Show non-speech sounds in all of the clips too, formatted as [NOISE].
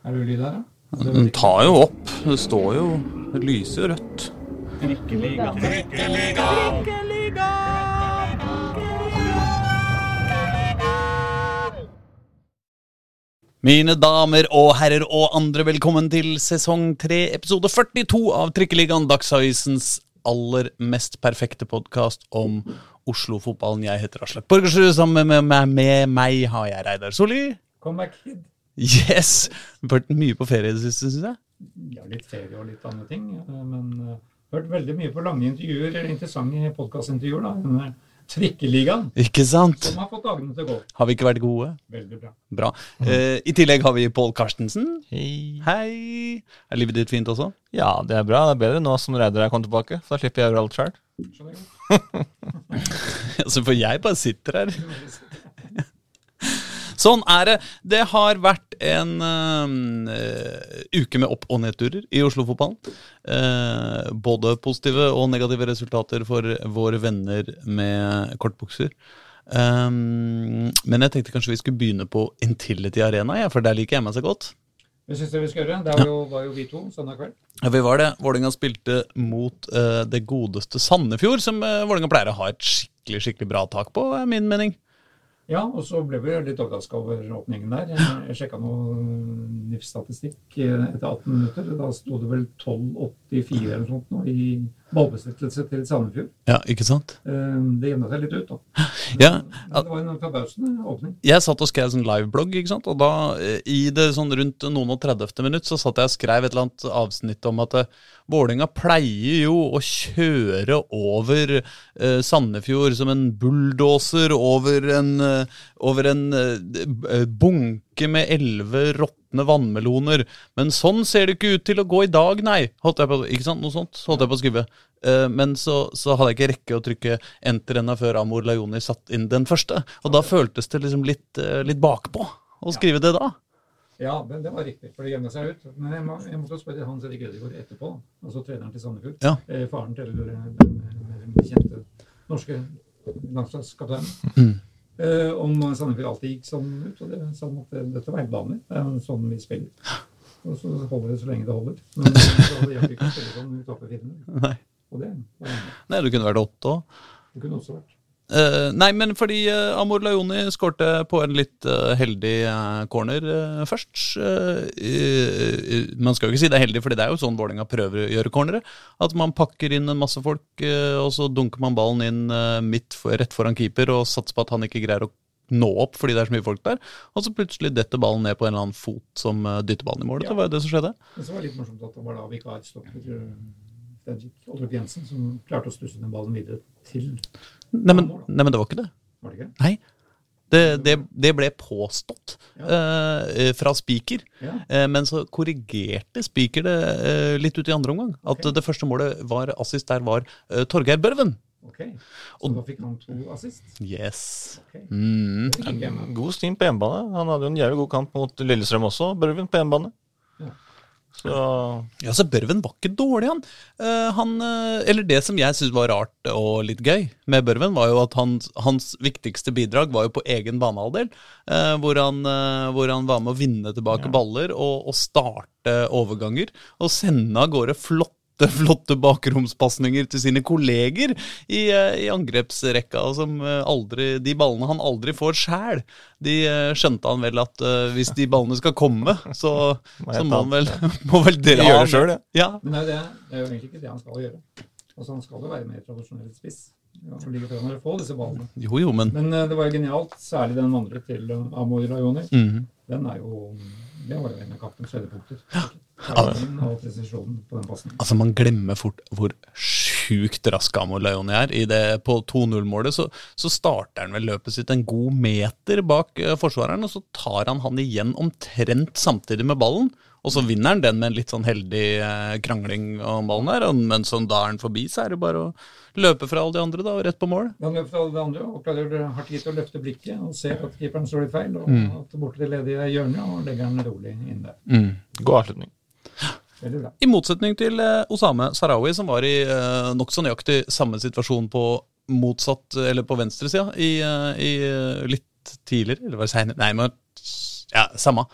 Er det lyd her, da? Den tar jo opp. Det står jo Det lyser rødt. jo rødt. Mine damer og herrer og andre, velkommen til sesong 3, episode 42 av Trikkeligaen, Dagsavisens aller mest perfekte podkast om Oslo-fotballen. Jeg heter Aslak Borgersrud, sammen med, med, med meg har jeg Reidar Solli. Comeback kid. Yes! Vært mye på ferie i det siste, syns jeg. Ja, litt ferie og litt andre ting. eh, Men uh, hørt veldig mye på lange intervjuer, eller interessante podkastintervjuer, da. Trikkeligaen. Ikke sant? Som har fått dagene til å gå. Har vi ikke vært gode? Veldig bra. Bra. Eh, I tillegg har vi Pål Karstensen. Hei. Hei! Er livet ditt fint også? Ja, det er bra. Det er bedre nå som Reidar er kommet tilbake. Så da slipper jeg å gjøre alt sjøl. Altså, for jeg bare sitter her. Sånn er det. Det har vært en uh, uke med opp- og nedturer i Oslo-fotballen. Uh, både positive og negative resultater for våre venner med kortbukser. Um, men jeg tenkte kanskje vi skulle begynne på Intility Arena, ja, for der liker jeg meg så godt. Det syns jeg vi skal gjøre. Det var jo, var jo vi to søndag kveld. Ja, vi var det. Vålerenga spilte mot uh, det godeste Sandefjord, som uh, Vålerenga pleier å ha et skikkelig skikkelig bra tak på, er min mening. Ja, og så ble vi litt overraska over åpningen der. Jeg, jeg sjekka noe NIF-statistikk eh, etter 18 minutter. Da sto det vel 12,84 eller noe sånt nå i ballbesittelse til Sandefjord. Ja, ikke sant? Eh, Det jevna seg litt ut, da. Ja, det var en forbausende åpning. Jeg satt og skrev sånn liveblogg, ikke sant? og da eh, i det sånn rundt noen og 30. minutt så satt jeg og skrev et eller annet avsnitt om at eh, Vålerenga pleier jo å kjøre over eh, Sandefjord som en bulldoser over en, eh, over en eh, bunke med elleve råtne vannmeloner. Men sånn ser det ikke ut til å gå i dag, nei. Holdt jeg på, ikke sant? Noe sånt holdt jeg på å skrive. Eh, men så, så hadde jeg ikke rekke å trykke enter ennå før Amor Lajoni satt inn den første. Og da føltes det liksom litt, eh, litt bakpå å skrive det da. Ja, det, det var riktig, for det jevna seg ut. Men jeg, må, jeg måtte spørre Hans Erik Ødegaard etterpå, altså treneren til Sandefjord. Ja. Eh, faren til den, den den kjente norske landslagskapteinen. Mm. Eh, om Sandefjord alltid gikk sånn ut. Og det sånn at det- dette var helt vanlig. Det er sånn vi spiller. [GASPS] Og så holder det så lenge det holder. Men eh, så det hjelper ikke å spille sånn i toppe firene. [LAUGHS] Nei. Og det vanlig. Nei, det kunne vært åtte òg. Det kunne også vært. Eh, nei, men fordi uh, Amor Lajoni skårte på en litt uh, heldig corner først. Man skal jo ikke si det er heldig, fordi det er jo sånn Vålerenga prøver å gjøre cornere. At man pakker inn en masse folk, og så dunker man ballen inn midt for, rett foran keeper og satser på at han ikke greier å nå opp fordi det er så mye folk der. Og så plutselig detter ballen ned på en eller annen fot som dytter ballen i mål. Ja. Det var jo det som skjedde. Men så var det litt morsomt at det var da vikarstopper eh, Fredrik Oldrup Jensen som klarte å stusse den ballen videre til Nei men, nei, det var ikke det. Var det ikke? Nei. Det, det, det ble påstått Ja. uh, fra Spiker, Ja. uh, men så korrigerte Spiker det uh, litt ut i andre omgang. At okay. det første målet var assist der var Torgeir Børven. Ok. Så Og- da fikk han to assist? Yes. Okay. Mm. God stim på hjemmebane. Han hadde jo en jævlig god kamp mot Lillestrøm også, Børven, på hjemmebane. Så Ja, så Børven var ikke dårlig, han. Uh, han uh, eller det som jeg syns var rart og litt gøy med Børven, var jo at hans, hans viktigste bidrag var jo på egen banehalvdel. Uh, hvor, hvor han var med å vinne tilbake Ja. baller og, og starte overganger. Og sende av gårde flotte flotte bakromspasninger til sine kolleger i, eh, i angrepsrekka. Som eh, aldri, de ballene han aldri får sjæl, de eh, skjønte han vel at uh, hvis de ballene skal komme, så, [LAUGHS] Må så må han vel, [LAUGHS] må vel dra Gjøre det sjøl, ja. Ja, Men det er, det, er jo egentlig ikke det han skal gjøre. Altså Han skal jo være mer tradisjonell spiss. Jo, jo, men Men uh, det var jo genialt, særlig den andre til Amor Rajoni. Mhm. Den er jo Det var jo en av kampens høydepunkter. Altså, man glemmer fort hvor sjukt rask Amor Leoni er. I det, på 2-0-målet så, så starter han vel løpet sitt en god meter bak uh, forsvareren, og så tar han han igjen omtrent samtidig med ballen. Og så vinner han den med en litt sånn heldig uh, krangling om ballen der, og- Men sånn, da er han forbi, så er det bare å løpe fra alle de andre da, og rett på mål. Han løper fra alle de andre og klarer hardt tid til å løfte blikket og se at keeperen står litt feil, og Mm. at borte det ledige hjørnet, og legger den rolig inn der. god avslutning. I motsetning til eh, Osame Sarawi, som var i eh, nokså nøyaktig samme situasjon på motsatt, eller på venstresida, i, eh, i eh, litt tidligere, eller var det seinere? Nei, men ja, samme.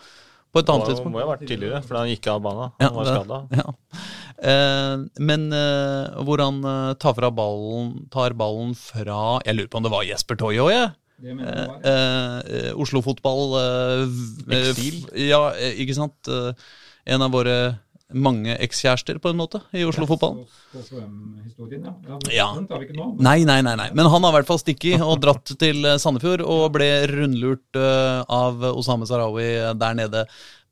På et annet Det må jo ha vært tidligere, for han gikk av banen. Ja, Han var det- skada. Ja. Eh, men eh, hvor han eh, tar, fra ballen, tar ballen fra Jeg lurer på om det var Jesper Toje òg, jeg. Eh, ja. eh, Oslo-fotball eh, eh, Eksil. f- Ja, ikke sant. Eh, en av våre mange ekskjærester, på en måte, i Oslo-fotballen. Ja. Nei, nei, nei, nei. Men han har i hvert fall stikket og dratt til eh, Sandefjord og ble rundlurt eh, av Osame Sarawi der nede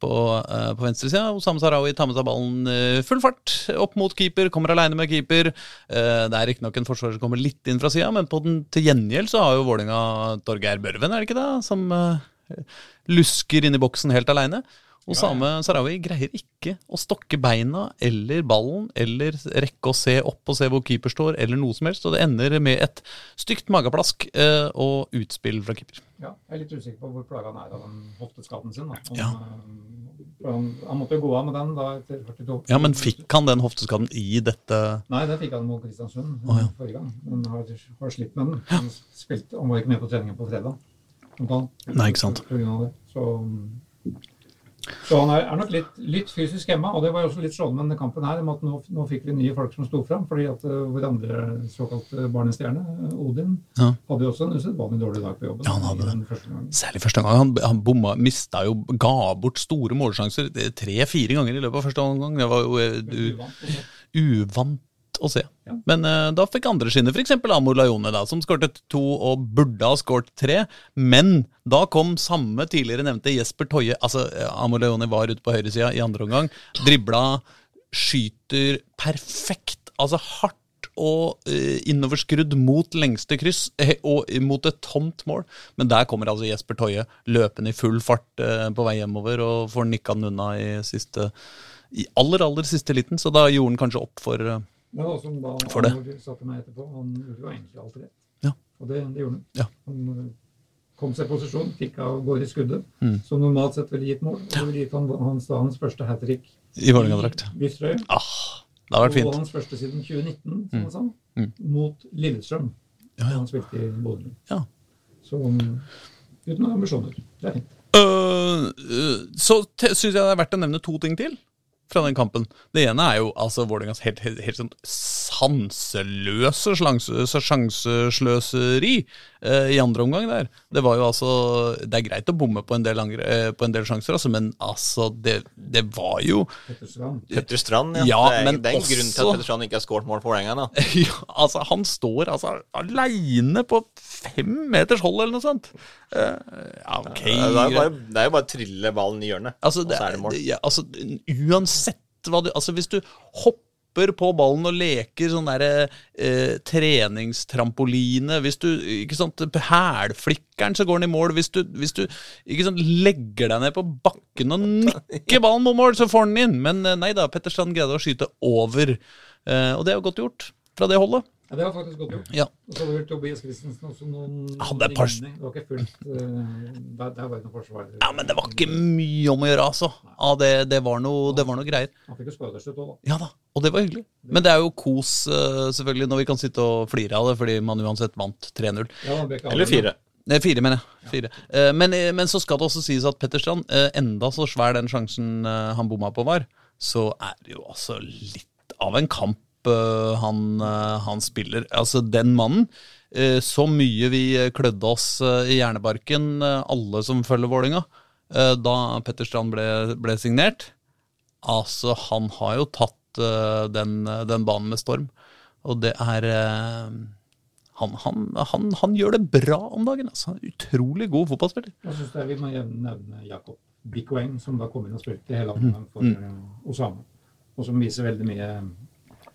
på, uh, på venstresida. Osame Sarawi tar med seg ballen full fart opp mot keeper, kommer aleine med keeper. Det er riktignok en forsvarer som kommer litt inn fra sida, men på den, til gjengjeld så har jo Vålinga Torgeir Børven, er det ikke det? Som lusker inn i boksen helt aleine. Osame Sarawi greier ikke å stokke beina eller ballen eller rekke å se opp og se hvor keeper står, eller noe som helst. Og det ender med et stygt mageplask eh, og utspill fra keeper. Ja, jeg er litt usikker på hvor plaga han er av den hofteskaden sin. Da. Om, Ja. eh, han, han måtte jo gå av med den da etter 42. Ja, men fikk han den hofteskaden i dette Nei, det fikk han mot Kristiansund oh, ja. forrige gang. Men har, har slitt med den. Han, spilte, han var ikke med på treningen på fredag. Nei, ikke sant. Så, så han er, er nok litt, litt fysisk hemma, og det var også litt slående med denne kampen her. om at Nå, nå fikk vi nye folk som sto fram, fordi at uh, vår andre såkalte barnestjerne, uh, Odin, Ja. hadde jo også en usedvanlig dårlig dag på jobben. Ja, han hadde det. første. Særlig første gang. Han, han bomma, mista jo, ga bort store målsjanser tre-fire ganger i løpet av første omgang. Det var jo uh, uvant, å se. Ja. Men uh, da fikk andre skinne, f.eks. Amor Lajone, da, som skåret to og burde ha skåret tre. Men da kom samme tidligere nevnte Jesper Toje Altså, eh, Amor Lajone var ute på høyresida i andre omgang. Dribla, skyter perfekt, altså hardt og uh, innoverskrudd mot lengste kryss og mot et tomt mål. Men der kommer altså Jesper Toje løpende i full fart uh, på vei hjemover og får nikka den unna i siste i aller, aller siste liten, så da gjorde han kanskje opp for eh, Men også da For det. Han satte meg etterpå, han gjorde jo egentlig alt rett. Ja. Og det, det gjorde han. Ja. Han uh, kom seg i posisjon, fikk av gårde i skuddet, Mm. som normalt sett ville gitt mål. Og det ville gitt han hans, hans første hat trick i Vålerenga-drakt. Ah, det har vært Og hans første siden 2019, som Mm. han sa, Mm. mot Lillestrøm. Ja, ja. Han spilte i Bodø. Ja. Så um, uten ambisjoner. Det er fint. Uh, uh, så syns jeg det er verdt å nevne to ting til fra den kampen. Det ene er jo altså Vålerengas helt, helt, helt sånn sanseløse sjansesløseri i andre omgang der. Det var jo altså Det er greit å bomme på en del, angre, eh, på en del sjanser, altså, men altså det, det var jo Petter Strand. Ja. Ja, det er, men det er en grunn til at Petter Strand ikke har skåret mål for Vålerenga. [LAUGHS] ja, altså, han står altså aleine på fem meters hold, eller noe sånt. Eh, ja, ok. Det er bare, det er jo bare å trille ballen i hjørnet, Altså, og så er det mål. ja, altså, uansett hva du Altså, hvis du hopper på ballen og leker sånn derre eh, treningstrampoline Hvis du ikke sant, Hælflikkeren, så går den i mål. Hvis du, hvis du ikke sant, legger deg ned på bakken og nikker ballen mot mål, så får den inn. Men eh, nei da, Petter Strand greide å skyte over. Eh, og det er jo godt gjort fra det holdet. Ja, det var faktisk godt gjort. Ja. Og så hadde vel Tobias Christensen også noen Hadde par- Det var ikke fullt uh, der, der var det noen forsvarere. ja, men det var ikke mye om å gjøre, altså. Ja, det, det, var noe, det var noe greier. Han fikk jo skåre til slutt òg, da. Ja da, og det var hyggelig. Men det er jo kos, eh, selvfølgelig, når vi kan sitte og flire av det, fordi man uansett vant 3-0. Ja, Eller 4. Nei, fire, mener jeg. Fire. Eh, Men, men så skal det også sies at Petter Strand, eh, enda så svær den sjansen han bomma på var, så er det jo altså litt av en kamp han, eh, han spiller. Altså, den mannen eh, Så mye vi eh, klødde oss eh, i hjernebarken, eh, alle som følger Vålinga, eh, da Petter Strand ble, ble signert. Altså, han har jo tatt eh, den, den banen med storm. Og det er eh, han, han, han, han gjør det bra om dagen. Altså. Utrolig god fotballspiller. Jeg synes det Vi må nevne Jakob Bikoeng, som da kom inn og spilte hele landet for Mm. Osama. Og som viser veldig mye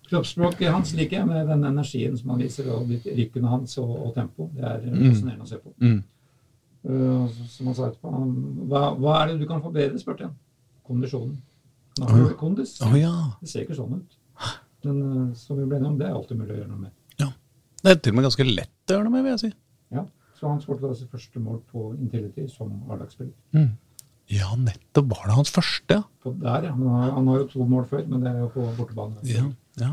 kroppsspråket hans, liker jeg, med den energien som han viser, og rykkene hans og, og tempo. Det er eh, fascinerende å se på. Mm. Uh, som han sa etterpå, han, hva, hva er det du kan forbedre, spurte jeg. Kondisjonen. Han har jo kondis. Oh, ja. Det ser ikke sånn ut. Men uh, som vi ble enige om, det er alltid mulig å gjøre noe med. Ja. Det er til og med ganske lett å gjøre noe med, vil jeg si. Ja. Så han skåret da sitt første mål på Intility som A-lagsspiller. Mm. Ja, nettopp var det hans første. På Der, ja. Han han, han har jo to mål før, men det er jo på bortebane. ja. Ja.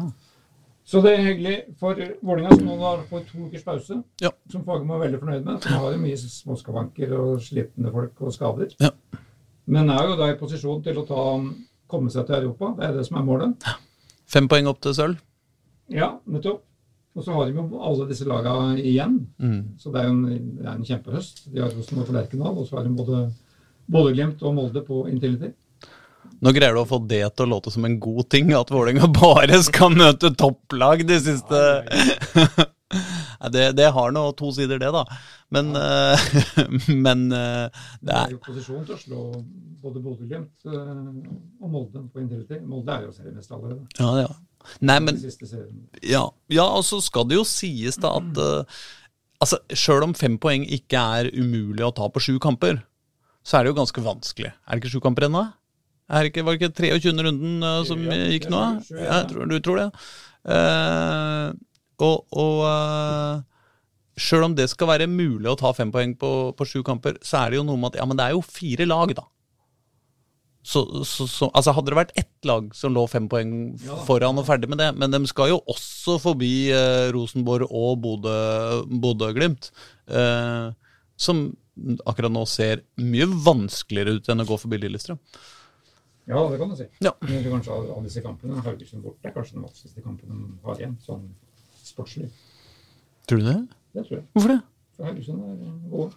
Så det er hyggelig for Vålinga, som nå har fått to ukers pause. Ja. Som Fagermo er veldig fornøyd med. Som har jo mye småskavanker og slitne folk og skader. Ja. Men er jo da i posisjon til å ta, komme seg til Europa. Det er det som er målet. Fem poeng opp til sølv. Ja, nettopp. Og så har de jo alle disse laga igjen. Mm. Så det er jo en, det er en kjempehøst. De har Rosenborg på Lerkendal, og så har de både både Glimt og Molde på Intility. Nå greier du å få det til å låte som en god ting, at Vålerenga [LAUGHS] bare skal møte topplag de siste [LAUGHS] det, det har nå to sider, det, da. Men, eh, [LAUGHS] men eh, det er jo posisjon til å slå både Bodø-Glimt eh, og Molde på Intility. Molde er jo seriemester allerede. Ja, ja. Nei, men. Ja, ja og så skal det jo sies da at altså, Sjøl om fem poeng ikke er umulig å ta på sju kamper, så er det jo ganske vanskelig. Er det ikke sju kamper ennå? Er det ikke, var det ikke 23. runden uh, som gikk nå? ja. Jeg tror, du tror det? Uh, og og uh, sjøl om det skal være mulig å ta fem poeng på, på sju kamper, så er det jo noe med at ja, men det er jo fire lag, da. Så, så, så, altså Hadde det vært ett lag som lå fem poeng foran og ferdig med det, men de skal jo også forbi eh, Rosenborg og Bodø- Bodø-Glimt, eh, som akkurat nå ser mye vanskeligere ut enn å gå forbi Lillestrøm. Ja, det kan du si. Ja. Men kanskje av, av disse kampene Haugesund borte er kanskje den vanskeligste kampen de har igjen, sånn sportslig. Tror du det? Det tror jeg. Hvorfor det? For Haugesund er eh, gode.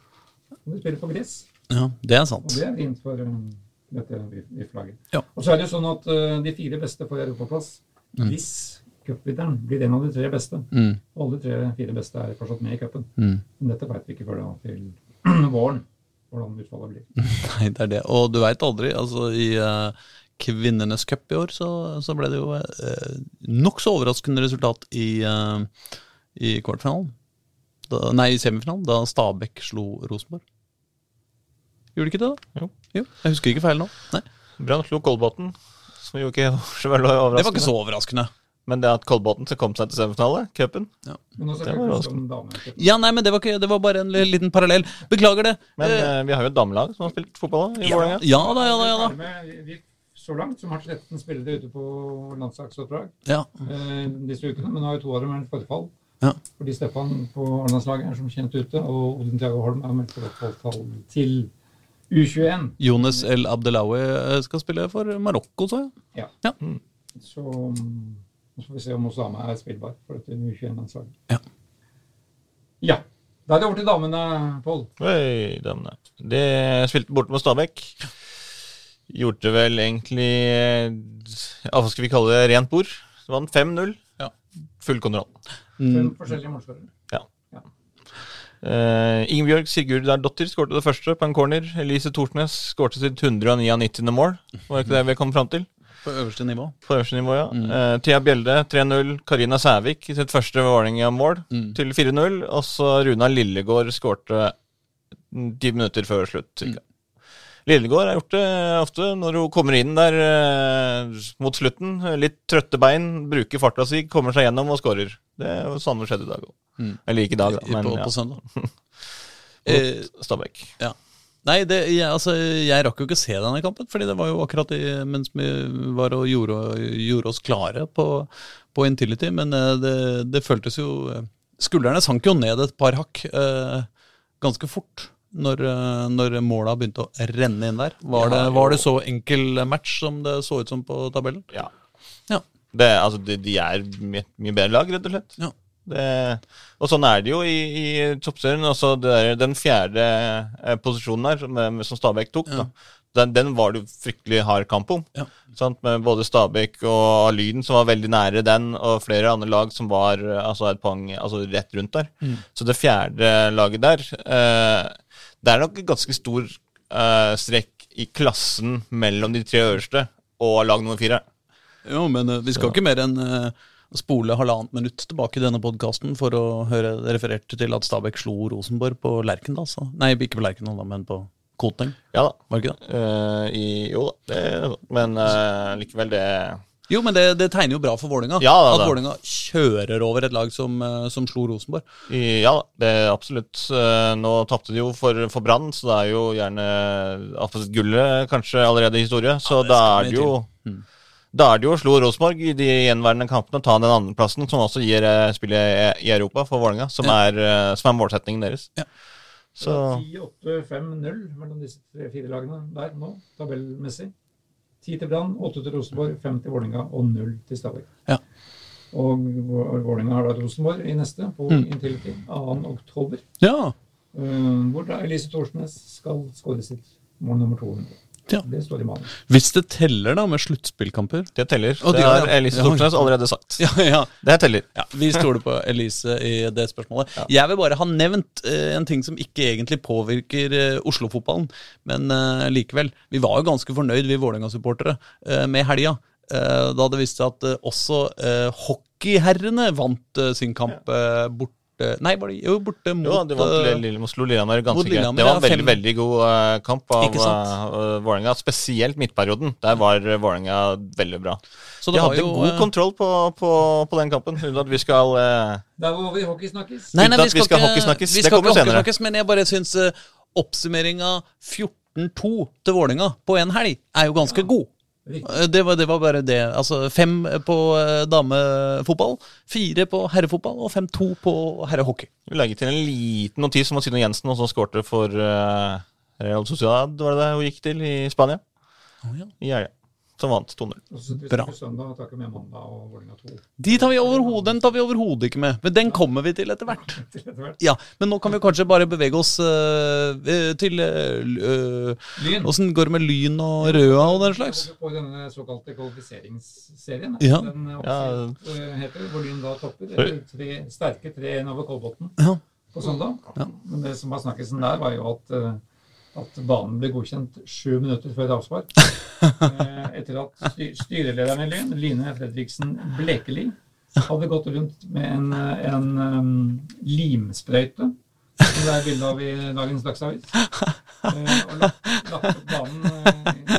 Og de spiller på gress, Ja, det er sant. og det er fint for um, dette VIF-laget. Ja. Og så er det jo sånn at uh, de fire beste får europaplass. Hvis cupvinneren blir en av de tre beste. Mm, alle tre fire beste er fortsatt med i cupen. mm. Men dette vet vi ikke før da til [CLEARS THROAT] våren, hvordan utfallet blir. [LAUGHS] Nei, det er det. Og du veit aldri. Altså, i uh, Kvinnenes cup i år så, så ble det jo uh, nokså overraskende resultat i, uh, i kvartfinalen. Da, nei, i semifinalen, da Stabæk slo Rosenborg. Gjorde de ikke det, da? Jo. Jeg husker ikke feil nå. Nei, Brann slo Kolbotn, som jo ikke [LAUGHS] var så veldig overraskende. Det var ikke så overraskende. Men det at Kolbotn kom seg til semifinale, cupen ja. Det. Ja, nei, men det var, ikke, det var bare en liten parallell. Beklager det. Men Eh, eh, vi har jo et damelag som har spilt fotball da, i ja, Vålerenga. ja da, ja da. ja da Vi så langt, som har 13 spillere ute på landslagsoppdrag ja. eh, disse ukene. Men nå har jo to av dem vært forfall. Ja. Fordi Stefan på Arendalslaget er som kjent ute, og Odin Thiago Holm er meldt forfall til U21. Jonas El Abdelawi eh, skal spille for Marokko, sa jeg. Så mm, så får vi se om Osama er spillbar for dette U21-landslaget. Ja. Ja. Da er det over til damene, Pål. Oi, damene. Det spilte borte mot Stabæk. Gjorde vel egentlig ja, Hva skal vi kalle det? Rent bord. Det vant 5-0. Ja. Full kontroll. Fem Mm. forskjellige målskårere. Uh, Ingebjørg Sigurdardottir skårte det første på en corner. Elise Thorsnes skårte sitt 199. mål. Var ikke det vi kom fram til? På øverste nivå. På øverste nivå, ja. Mm. Eh, Thea Bjelde 3-0. Karina Sævik i sitt første Vålerenga-mål Mm. til 4-0. Og så Runa Lillegård skårte ti minutter før slutt. cirka. Lillegård har gjort det ofte når hun kommer inn der eh, mot slutten. Litt trøtte bein, bruker farta si, kommer seg gjennom og skårer. Det er jo samme skjedde i dag òg. Mm. Eller ikke i dag, da, men på, ja. på søndag. [LAUGHS] eh, Mot Stabæk. Nei, det, jeg, altså, jeg rakk jo ikke se denne kampen, fordi det var jo akkurat i, mens vi var og gjorde, gjorde oss klare på, på Intility. Men eh, det, det føltes jo eh, Skuldrene sank jo ned et par hakk eh, ganske fort. Når, eh, når måla begynte å renne inn der. Var, det, var det så enkel match som det så ut som på tabellen? Ja. Ja. Det, altså, de, de er mye, mye bedre lag, rett og slett. Ja. Det, og sånn er det jo i, i toppserien. Også det der, den fjerde eh, posisjonen der, som, eh, som Stabæk tok, Ja. den, den var det fryktelig hard kamp om. Ja. Sant? Med både Stabæk og Lyden, som var veldig nære den, og flere andre lag som var eh, altså et poeng altså rett rundt der. Mm. Så det fjerde laget der eh, Det er nok ganske stor eh, strekk i klassen mellom de tre øverste og lag nummer fire. Jo, men eh, vi skal Så- ikke mer enn eh, spole halvannet minutt tilbake i denne podkasten for å høre referert til at Stabæk slo Rosenborg på Lerkendal. Så. Nei, ikke på Lerkendal, da, men på Koteng. Ja da. Var det ikke det? Uh, i, jo da, det, men uh, likevel det Jo, men det, det tegner jo bra for Vålinga Ja, da, At. Vålinga kjører over et lag som, eh, som slo Rosenborg. Ja det er absolutt. Nå tapte de jo for, for Brann, så det er jo gjerne gullet kanskje allerede i historie. Så ja, da er det jo. Mm. Da er det jo å slå Rosenborg i de gjenværende kampene og ta den andreplassen, som også gir eh, spillet i, Europa for Vålerenga, som, Ja. er, eh, som er målsetningen deres. Ja. Så 10-8-5-0 mellom disse tre-fire lagene der nå, tabellmessig. 10 til Brann, 8 til Rosenborg, 5 til Vålerenga og 0 til Stabæk. Ja. Og Vå- Vålerenga har da Rosenborg i neste, på Mm. Intility, 2. oktober. Ja. Uh, hvor da Elise Thorsnes skal skåre sitt mål nummer 200. Ja. Det står i manus. Hvis det teller da med sluttspillkamper det teller. Og Det har. Elise Stortnes allerede sagt. Ja, ja. Det teller. Ja, Vi stoler på Elise i det spørsmålet. Jeg vil bare ha nevnt eh, en ting som ikke egentlig påvirker eh, Oslo-fotballen, men eh, likevel. Vi var jo ganske fornøyd, vi Vålerenga-supportere, eh, med helga. eh, da det viste seg at eh, også hockeyherrene vant sin kamp eh, borte Nei, var det jo borte mot Jo, de vant Lillehammer, slo Lillehammer ganske greit. Det var en veldig veldig god eh, kamp av uh, Vålerenga. Spesielt midtperioden. Der var uh, Vålerenga veldig bra. Så De hadde jo god eh, kontroll på, på, på den kampen, uten at vi skal uh, Der var vi hockeysnakkes. Nei, nei, vi skal, hockeysnakkes. Vi Det skal kommer ikke senere. hockeysnakkes, men jeg bare syns uh, oppsummeringa 14-2 til Vålerenga på én helg er jo ganske god. Eh, Det var, det var bare det. Altså fem på eh, damefotball, fire på herrefotball og fem-to på herrehockey. Vi legger til en liten notis om at Sino Jensen også skårte for Real Sociedad, var det det hun gikk til i Spania? I helga. Som vant 2-0. Og så setter vi Bra. søndag tar ikke med mandag og Vålerenga 2. De tar vi overhodet, den tar vi overhodet ikke med, men den kommer vi [LAUGHS] til etter hvert. Ja, Men nå kan vi kanskje bare bevege oss uh, til uh, Lyn. Åssen går det med Lyn og Røa og den slags? På denne såkalte kvalifiseringsserien. Ja. Den eh, offisielt eh, heter, hvor Lyn da topper. Tre sterke 3-1 over Kolbotn Ja. på søndag. Ja. Men det som var snakkelsen der, var jo at, eh, at banen ble godkjent sju minutter før avspark. [LAUGHS] Eh, Etter at styrelederen i Lyn, Line Fredriksen Blekeli, hadde gått rundt med en, en um, limsprøyte, som det er bilde av i dagens Dagsavis, eh, og lagt, lagt opp banen eh,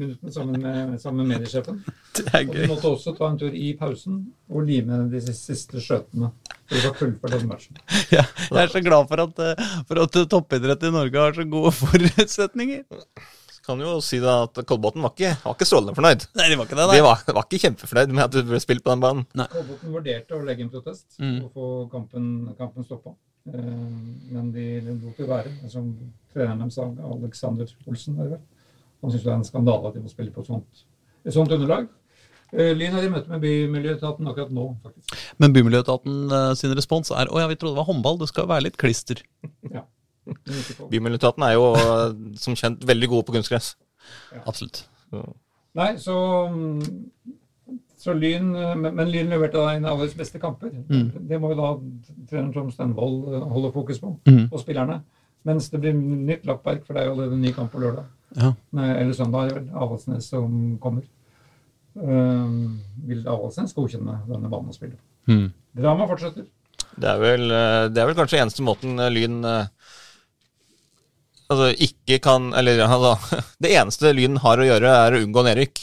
minuttene sammen med, sammen med mediesjefen. [LAUGHS] Det er gøy. Og vi måtte også ta en tur i pausen og lime de siste skjøtene. For det var fullført den matchen. [LAUGHS] Ja, jeg er så glad for at, eh, for at toppidrett i Norge har så gode forutsetninger. Kan jo si da at Kolbotn var var ikke strålende fornøyd. Nei, de var ikke det, De var, var ikke kjempefornøyd med at du ble spilt på den banen. Kolbotn vurderte å legge inn protest Mm. og få kampen, kampen stoppa. Eh, men de lot det være. Som treneren deres sa, Alexander Olsen, var det vel. Han syns det er en skandale at de må spille på et sånt, et sånt underlag. Eh, Lyn er i møte med Bymiljøetaten akkurat nå, faktisk. Men Bymiljøetaten eh, sin respons er å ja, vi trodde det var håndball, det skal være litt klister. Ja. Bymiljøetaten er jo eh, som kjent veldig gode på kunstgress. Absolutt. Nei, så, så Lyn Men Lyn leverte da en av deres beste kamper. Mm. Det må jo da trener Tom Stenvold holde fokus på, Mm. og spillerne. Mens det blir nytt lappverk, for det er jo allerede en ny kamp på lørdag. Ja. Nei, eller søndag, er det vel. Avaldsnes som kommer. Um, vil Avaldsnes godkjenne denne banen å spille på? Mm. Drama fortsetter. Det er vel, eh, det er vel kanskje eneste måten eh, Lyn eh, Altså ikke kan Eller altså [LAUGHS] Det eneste Lyn har å gjøre, er å unngå nedrykk.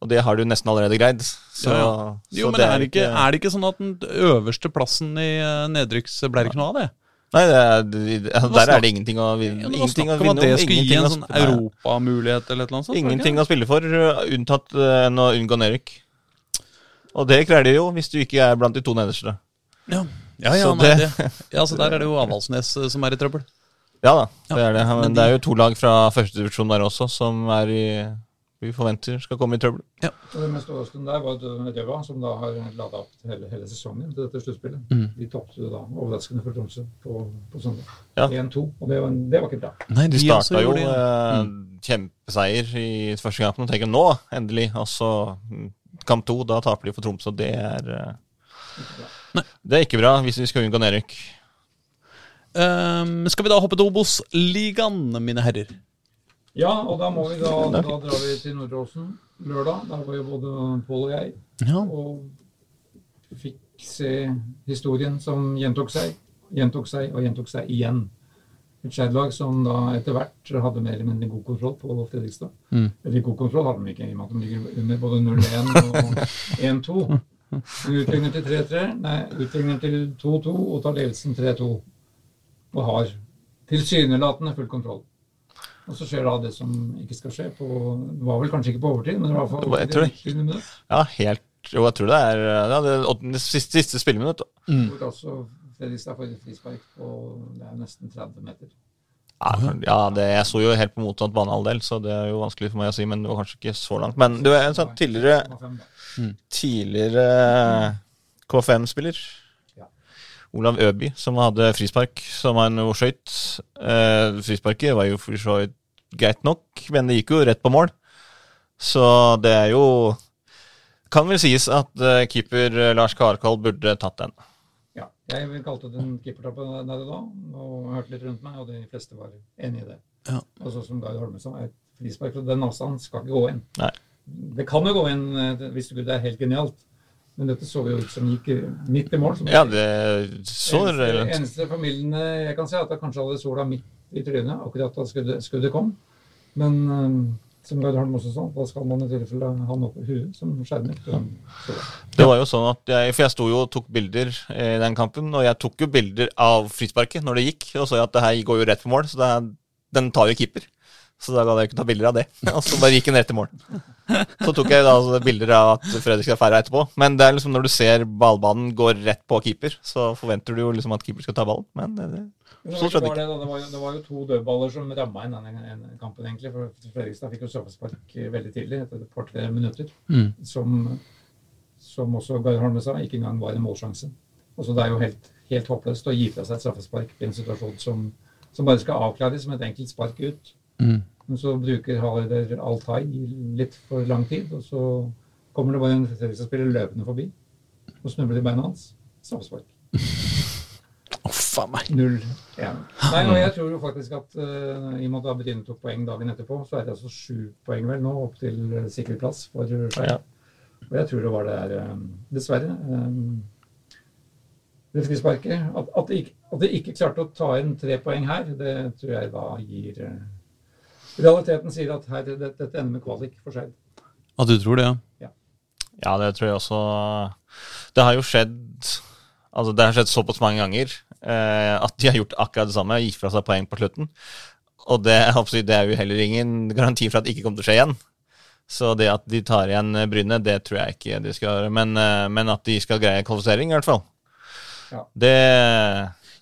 Og det har du nesten allerede greid. Så, Ja. så Jo, men er det, ikke, er det ikke sånn at den øverste plassen i nedrykks ble det ikke noe av det? Nei, er, det, der er det ingenting å ingenting å vinne. om at det skulle gi en sånn europamulighet eller et eller annet sånt? Ingenting å spille for, uh, unntatt enn å unngå nedrykk. Og det greier de jo, hvis du ikke er blant de to nederste. Ja, ja, ja, Så nei, det- ja, så der er det jo Avaldsnes eh, som er i trøbbel. Ja da, det er det. men Men det er jo to lag fra førstedivisjon der også som er i vi forventer skal komme i trøbbel. Og det mest overraskende der var Røva, som da har lada opp hele, hele sesongen til dette sluttspillet. Mm. De tapte da overraskende for Tromsø på, på søndag. Ja. 1-2, og det var, det var ikke bra. Nei, De også starta jo eh, Mm. kjempeseier i første kampen og tenker nå, endelig. Og så mm, kamp to, da taper de for Tromsø. Det er eh. Det er ikke bra hvis vi skal unngå nedrykk. Um, skal vi da hoppe til Obos-ligaen, mine herrer? Ja, og da må vi da, da drar vi til Nordåsen lørdag. Der var jo både Pål og jeg. Ja. Og fikk se historien som gjentok seg, gjentok seg og gjentok seg igjen. Et Skeid-lag som da etter hvert hadde mer eller mindre god kontroll på Fredrikstad. Mm. Eller god kontroll hadde de ikke, i og med at de ligger under både 0-1 og 1-2. Utligner til 3-3, nei, utligner til 2-2 og tar ledelsen 3-2. Og har tilsynelatende full kontroll. Og så skjer da det som ikke skal skje. På, det var vel kanskje ikke på overtid, men det var i hvert fall Jeg tror det. overtid i 20 minutter. Ja, helt Jo, jeg tror det er ja, det åttende, siste, siste spilleminutt. Mm. Hvor altså Fredrikstad får et frispark på det er nesten 30 meter. Ja, ja det, jeg så jo helt på motsatt banehalvdel, så det er jo vanskelig for meg å si, men det var kanskje ikke så langt. Men du er en sånn tidligere, 1,5 da. tidligere KFM-spiller. Ja. Olav Øby, som hadde frispark, som han jo skøyt. Eh, frisparket var jo for så vidt greit nok, men det gikk jo rett på mål. Så det er jo Kan vel sies at uh, keeper eh, Lars Karkoll burde tatt den. Ja, jeg kalte det en keepertabbe der og da, og hørte litt rundt meg, og de fleste var enig i det. Ja. Og så som Gard Holme sa, et frispark fra den avstanden skal ikke gå inn. Nei. Det kan jo gå inn hvis du det er helt genialt, men dette så jo ut som gikk eh, midt i mål. Som Ja, det så eneste, eneste familiene jeg kan se, er at det kanskje hadde sola midt i trynet akkurat da skuddet, skuddet kom. Men eh, som Gard Holm også sa, da skal man i tilfelle ha noe på huet som skjermer. Det var jo sånn at jeg, For jeg sto jo og tok bilder i den kampen, og jeg tok jo bilder av frisparket når det gikk, og så jeg at det her går jo rett på mål, så det den tar jo keeper. Så da gadd jeg ikke ta bilder av det. [LAUGHS] Og så bare gikk den rett til mål. [LAUGHS] Så tok jeg da altså bilder av at Fredrik skal feire etterpå. Men det er liksom når du ser ballbanen går rett på keeper, så forventer du jo liksom at keeper skal ta ballen. Men det, det, Så det, var det, da. det, var jo, det var jo to dødballer som ramma inn denne kampen, egentlig. For Fredrikstad fikk jo straffespark veldig tidlig, etter et par-tre minutter. Mm. Som, som også Gard Holme sa, ikke engang var en målsjanse. Også det er jo helt, helt håpløst å gi fra seg et straffespark i en situasjon som, som bare skal avklares som et enkelt spark ut. Mm. Men så bruker Halider Altai litt for lang tid, og så kommer det bare en Fredrikstad-spiller løpende forbi og snubler i beina hans. Straffespark. Oh, [LAUGHS] faen meg. 0-1. Nei, og jeg tror jo faktisk at uh, i og med at Bryne tok poeng dagen etterpå, så er det altså sju poeng vel nå opp til uh, sikker plass for Skei. Ja. Og jeg tror det var det der, um, dessverre. Um, det frisparket. At, at, de ikke, at de ikke klarte å ta inn tre poeng her, det tror jeg da gir uh, Realiteten sier at her, dette, dette ender med kvalik for Skeid. At du tror det, ja. Ja, Ja, det tror jeg også. Det har jo skjedd Altså, det har skjedd såpass mange ganger eh, at de har gjort akkurat det samme, gitt fra seg poeng på slutten. Og det, det er jo heller ingen garanti for at det ikke kommer til å skje igjen. Så det at de tar igjen Bryne, det tror jeg ikke de skal gjøre. Men, eh, men at de skal greie kvalifisering, i hvert fall. Ja. Det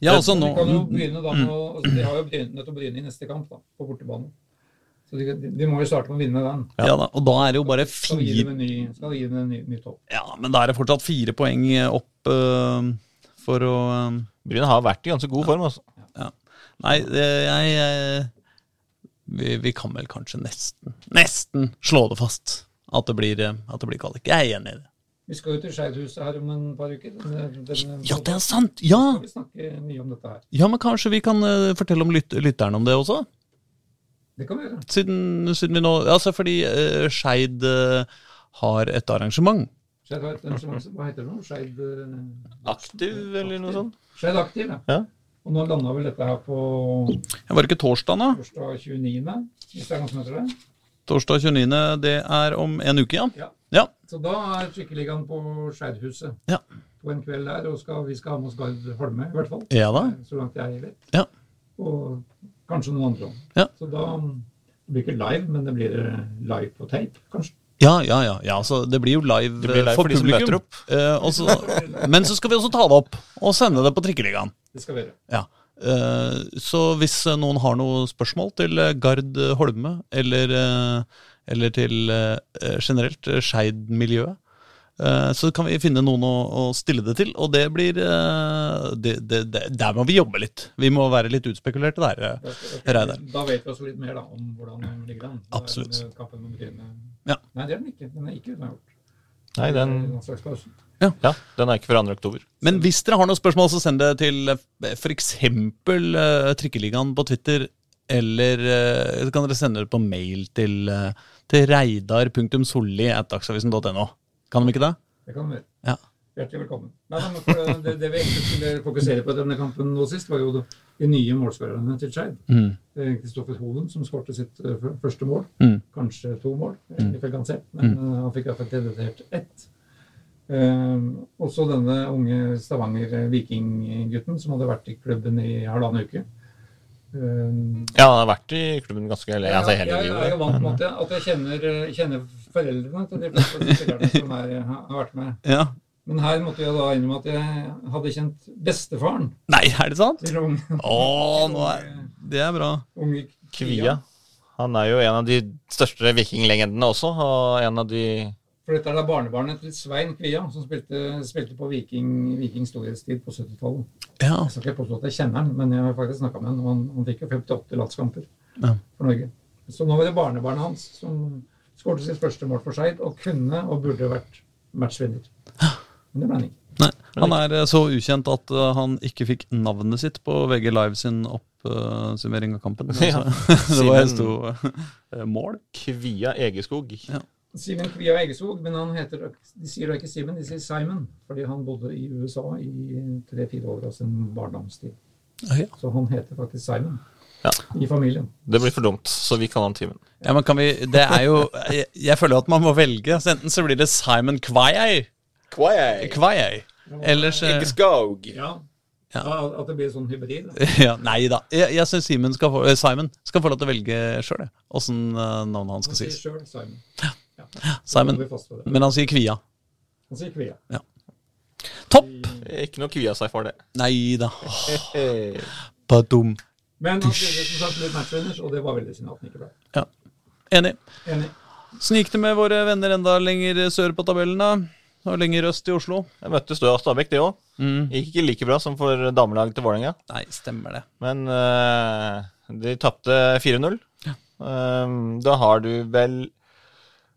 Ja, altså nå De kan jo begynne da med å, altså, de har jo Bryne, nødt til å Bryne i neste kamp, da, på bortebane. Så de, de, må jo starte med å vinne den. ja, da, Og da er det jo bare Skal vi gi fire dem en ny, skal gi dem en ny, ny topp. Ja, men da er det fortsatt fire poeng opp uh, for å uh, Bryne har vært i ganske god form, altså. Nei, det, jeg, jeg vi, vi kan vel kanskje nesten, nesten slå det fast at det blir, at det blir kvalik. Jeg er enig i det. Vi skal jo til Skeidhuset her om en par uker. Denne, denne, Ja, det er sant! Ja, skal vi snakke mye om dette her. ja men kanskje vi kan fortelle om lyt, lytterne om det også? Det kan vi gjøre. Siden, siden vi nå Altså fordi uh, Skeid uh, har et arrangement. Skeid har et arrangement som- Hva heter det nå? Skeid uh, Aktiv, eller noe sånt? Skeid Aktiv, ja. Ja. Og nå landa vel dette her på Var det ikke torsdag, da? torsdag 29., hvis det er noen som heter det. Torsdag 29. Det er om en uke, ja. Ja. Ja. Så da er Skikkeligaen på Skeidhuset Ja. på en kveld der, og skal, vi skal ha med oss Gard Holme, i hvert fall. Ja da. Så langt jeg vet. Ja. Og kanskje noen andre òg. Ja. Så da det blir ikke live, men det blir eh, live på tape, kanskje. Ja, ja, ja. ja så det blir jo live, blir live eh, for, for de som publikum. møter opp. Eh, også, men så skal vi også ta det opp og sende det på Trikkeligaen. Det skal vi gjøre. Ja. Eh, så hvis eh, noen har noen spørsmål til eh, Gard Holme, eller, eh, eller til eh, generelt eh, Skeid-miljøet, eh, så kan vi finne noen å, å stille det til. Og det blir eh, det, det, det, Der må vi jobbe litt. Vi må være litt utspekulerte der. eh. Da, Reidar. da vet vi også litt mer da, om hvordan den ligger an. Er Absolutt. eh, Ja. Nei, det er den ikke. Den er ikke unnagjort. Nei, den, er ja, den er ikke før 2. oktober. Men hvis dere har noen spørsmål, så send det til f.eks. Uh, Trikkeligaen på Twitter. Eller eh, så kan dere sende det på mail til, uh, til reidar.solli.dagsavisen.no. Kan de ikke det? Det kan de gjøre. Ja. Hjertelig velkommen. Nei, men for det, det, vi egentlig skulle fokusere på i denne kampen nå sist, var jo de, de nye målskårerne til Skeid. Mm. Kristoffer Holen som skårte sitt eh, første mål. Mm. Kanskje to mål, eh, ifølge han selv. Men mm. han fikk iallfall hvert ett. Um, også denne unge Stavanger-vikinggutten som hadde vært i klubben i halvannen uke. Um, Ja, han har vært i klubben ganske lenge. Altså, hele jeg, jeg er jo vant med at jeg, [LAUGHS] at jeg kjenner, kjenner foreldrene til de fleste spillerne som er, har har vært med. Ja. Men her måtte jeg da innrømme at jeg hadde kjent bestefaren Nei, er det sant? til unge, Å, [LAUGHS] nå er Det er bra. unge Kvia. Han er jo en av de største vikinglegendene også, og en av de For dette er da barnebarnet til Svein Kvia, som spilte, spilte på Viking, Viking storhetstid på 70-tallet. Ja. Jeg skal ikke påstå at jeg kjenner han, men jeg har faktisk snakka med han, og han, han fikk jo 58 landskamper Ja. for Norge. Så nå var det barnebarnet hans som skåret sitt første mål for Skeid, og kunne og burde vært matchvinner. Men det ble han ikke. Nei, han er eh, så ukjent at eh, han ikke fikk navnet sitt på VG Live sin oppsummering av kampen. Ja. [LAUGHS] Det var en stor eh, mål. Kvia Egeskog. Ja. Simen Kvia Egeskog, men han heter, de sier da ikke Simen, de sier Simon. Fordi han bodde i USA i tre-fire år av sin barndomstid. Ja. Så han heter faktisk Simon Ja. i familien. Det blir for dumt, så vi kaller han Timen. Ja, men kan vi Det er jo Jeg, jeg føler at man må velge. Så enten så blir det Simon Kvaiei, Kvaiei eller så Egeskog. Ja. Ja. Ja, At det blir sånn hybrid. [LAUGHS] ja, Nei da. Jeg, jeg syns Simon, skal få- eh, Simon skal få lov til å velge sjøl, åssen uh, navnet hans Han skal sier sies. Selv, Simon. Ja. Simon. Men han sier Kvia. Han sier Kvia. Topp! Ikke noe Kvia seg for det. Nei da. [LAUGHS] Badum. Men han spiller som sagt litt matchvinners, og det var veldig synd at han ikke ble. Ja. Enig. Enig. Sånn gikk det med våre venner enda lenger sør på tabellen, da? Og lenger øst i Oslo? Jeg møtte Støa Stabæk, det òg. Mm. Gikk ikke like bra som for damelaget til Vålerenga. Nei, stemmer det. Men uh, de tapte 4-0. Eh, da har du vel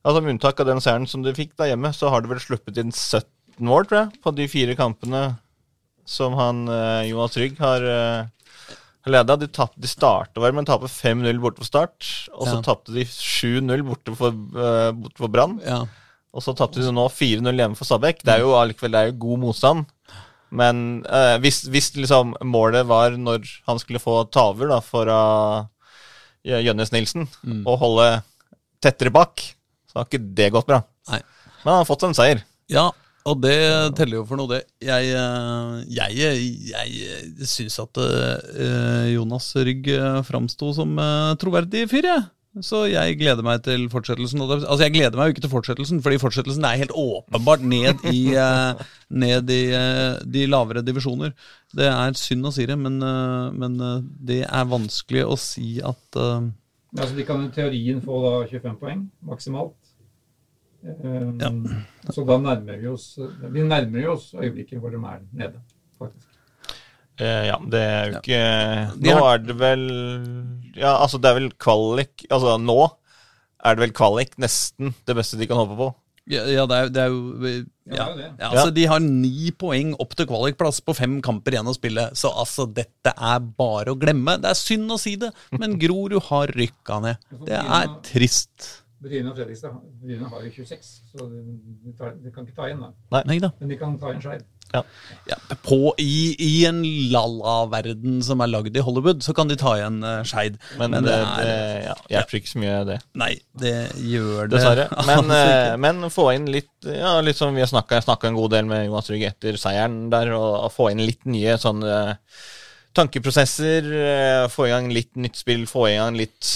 Altså Med unntak av den seieren som du fikk da hjemme, så har du vel sluppet inn 17 mål, tror jeg, på de fire kampene som han uh, Jonas Rygg har uh, leda. De, tapp- de starta vel med å tape 5-0 borte for Start, og så Ja. tapte de 7-0 borte for, uh, borte for Brann. Ja. Og så tapte de nå 4-0 hjemme for Stabæk. Det er jo allikevel det er jo god motstand. Men uh, hvis, hvis liksom målet var når han skulle få ta over da, for uh, Jønnes Nilsen, Mm. og holde tettere bak, så har ikke det gått bra. Nei. Men han har fått en seier. Ja, og det teller jo for noe, det. Jeg, eh, jeg, jeg, syns at eh, Jonas Rygg eh, framsto som troverdig fyr, jeg. Så jeg gleder meg til fortsettelsen. Altså, jeg gleder meg jo ikke til fortsettelsen, fordi fortsettelsen er helt åpenbart ned i, ned i de lavere divisjoner. Det er synd å si det, men, men det er vanskelig å si at ja, altså, de kan i teorien få da 25 poeng maksimalt. Um, Ja. Så da nærmer vi oss Vi nærmer oss øyeblikket hvor de er nede, faktisk. Eh, ja, det er jo ikke Nå er det vel Ja, altså, det er vel kvalik Altså, nå er det vel kvalik nesten det beste de kan håpe på. Ja, ja det, er, det er jo Ja, ja. det er det. Ja, altså De har ni poeng opp til kvalikplass på fem kamper igjen å spille. Så altså, dette er bare å glemme. Det er synd å si det, men Grorud har rykka ned. Det er trist. Bryne og Fredrikstad Bryne har jo 26, så de, de, tar, de kan ikke ta igjen, da. Nei da. Men de kan ta igjen skeiv. Ja, på, i, I en lalla-verden som er lagd i Hollywood, så kan de ta igjen uh, Skeid. Men, det, det ja, hjelper ikke så mye, det. Nei, det gjør det Dessverre. [LAUGHS] Men, eh, men få inn litt Ja, litt som vi har snakka en god del med Jonas Rygg etter seieren der, og, og få inn litt nye sånne tankeprosesser. eh, Få i gang litt nytt spill, få i gang litt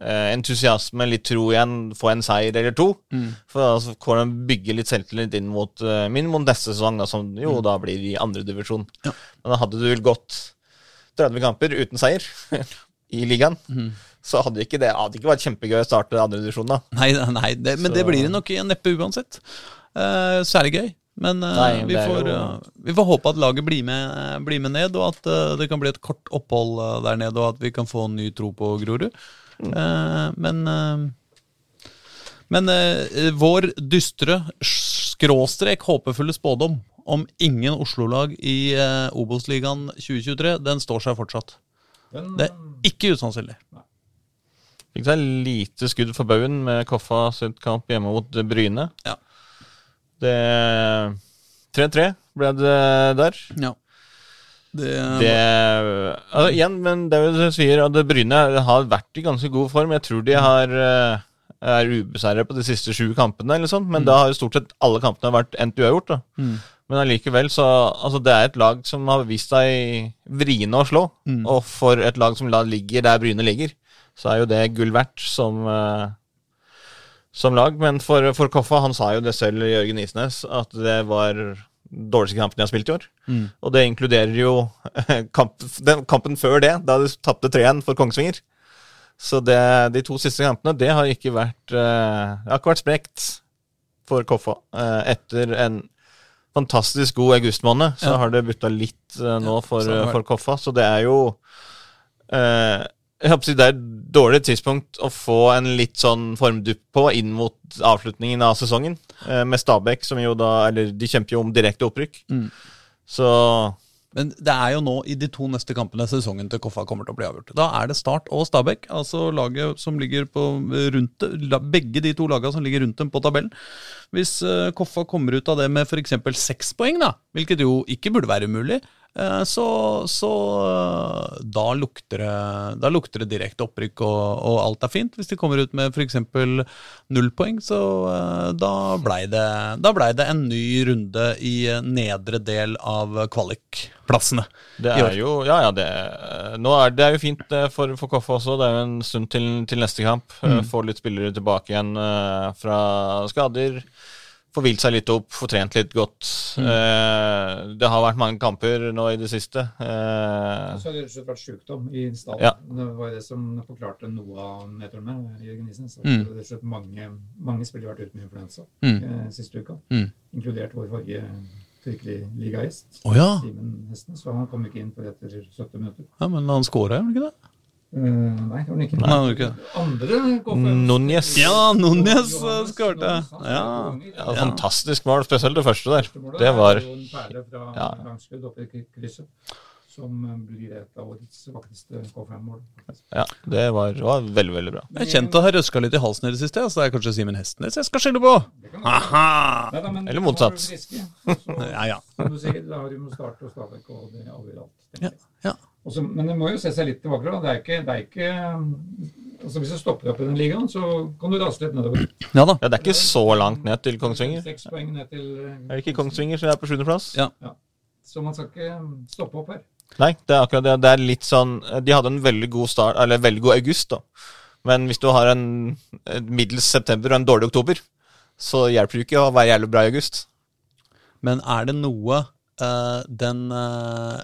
eh, entusiasme, litt tro igjen. Få en seier eller to. Mm. For altså, kan de bygge litt selvtillit inn mot uh, min mot neste sesong, da, som jo da blir i andredivisjon. Ja. Men da hadde du vel gått 30 kamper uten seier [LAUGHS] i ligaen. Mm. Så hadde ikke det hadde ikke vært kjempegøy å starte andredivisjon da. Nei, nei det, men Så- det blir det nok i neppe uansett. Uh, så det gøy. Men eh, Nei, vi, får, jo- eh, vi får håpe at laget blir med, eh, blir med ned, og at eh, det kan bli et kort opphold eh, der nede, og at vi kan få en ny tro på Grorud. Mm. Eh, men eh, men eh, vår dystre skråstrek håpefulle spådom om ingen Oslo-lag i uh, Obos-ligaen 2023, den står seg fortsatt. Den... Det er ikke usannsynlig. Fikk seg lite skudd for baugen med Koffa sitt kamp hjemme mot Bryne. Ja. Det 3-3 ble det der. Ja. Det, Det altså, Igjen, men det du sier, at Bryne har vært i ganske god form. Jeg tror de har eh, er ubeseiret på de siste sju kampene, eller sånt, men da har jo stort sett alle kampene vært endt uavgjort. Mm. Men allikevel, så altså, Det er et lag som har vist seg vriene å slå. Mm. Og for et lag som ligger der Bryne ligger, så er jo det gull verdt som, eh, som lag. Men for, for Koffa, han sa jo det selv, Jørgen Isnes, at det var dårligste kampene jeg har spilt i år. Mm. Og det inkluderer jo kamp, den, kampen før det, da de tapte 3-1 for Kongsvinger. Så det, de to siste kampene, det har ikke vært uh, har ikke vært sprekt for Koffa. uh, etter en fantastisk god augustmåned, så Ja. har det butta litt uh, nå Ja, for, for Koffa. Så det er jo eh, Det er et dårlig tidspunkt å få en litt sånn formdupp på inn mot avslutningen av sesongen. Eh, med Stabæk, som jo da Eller de kjemper jo om direkte opprykk. Mm. Så Men det er jo nå i de to neste kampene sesongen til Koffa kommer til å bli avgjort. Da er det Start og Stabæk, altså laget som ligger på rundt begge de to lagene som ligger rundt dem på tabellen. Hvis eh, Koffa kommer ut av det med f.eks. seks poeng, da, hvilket jo ikke burde være umulig, så, så eh, da, lukter det, da lukter det direkte opprykk, og, og alt er fint. Hvis de kommer ut med f.eks. null poeng, så eh, da blei det, ble det en ny runde i eh, nedre del av kvalikplassene. det er jo Ja, ja, det, nå er, det er jo fint eh, for, for Koffe også. Det er jo en stund til, til neste kamp. Mm. Få litt spillere tilbake igjen eh, fra skader. Få hvilt seg litt opp, fortrent trent litt godt. Eh, det har vært mange kamper nå i det siste. Eh, Så har det rett og slett vært sykdom i stallen. Ja. Det var jo det som forklarte noe av nedturen med Jørgen Isen. Så Mm. det slett mange, mange spillere har vært ute med influensa Mm. eh, siste uka. Mm. Inkludert vår forrige tyrkelig ligagjest, oh, ja. Simen Hesten. Så han kom ikke inn før etter 70 minutter. ja, men han skåra, gjorde han ikke det? Eh, nei, det var den ikke. Nei. Andre KFM Núñez. Ja, Núñez, eh, skårte. Ja. ja, fantastisk mål, spesielt det første der. Det var Ja. langskudd oppe i krysset, som eh, blir et av årets vakreste KFM-mål. Ja, det var, var veldig, veldig bra. Jeg kjente å ha røska litt i halsen i det siste, så det er kanskje Simen Hestnes jeg skal skylde på. Aha! Eller er motsatt. vi friske, [LAUGHS] så- Ja, ja. Som du sier, da har du med Start og Stabæk og det avgjør alt. Ja, ja. Og så- men det må jo se seg litt tilbake. da. Det er ikke, det er ikke altså Hvis du stopper opp i den ligaen, så kan du rase litt nedover. Ja da. Ja, Det er ikke så langt ned til Kongsvinger. Seks poeng ned til eh, Er det ikke Kongsvinger som er på sjuendeplass? Ja. Så man skal ikke stoppe opp her. Nei, det er akkurat det. Det er litt sånn De hadde en veldig god start, eller veldig god august, da. Men hvis du har en middels september og en dårlig oktober, så hjelper det ikke å være jævlig bra i august. Men er det noe uh, den uh,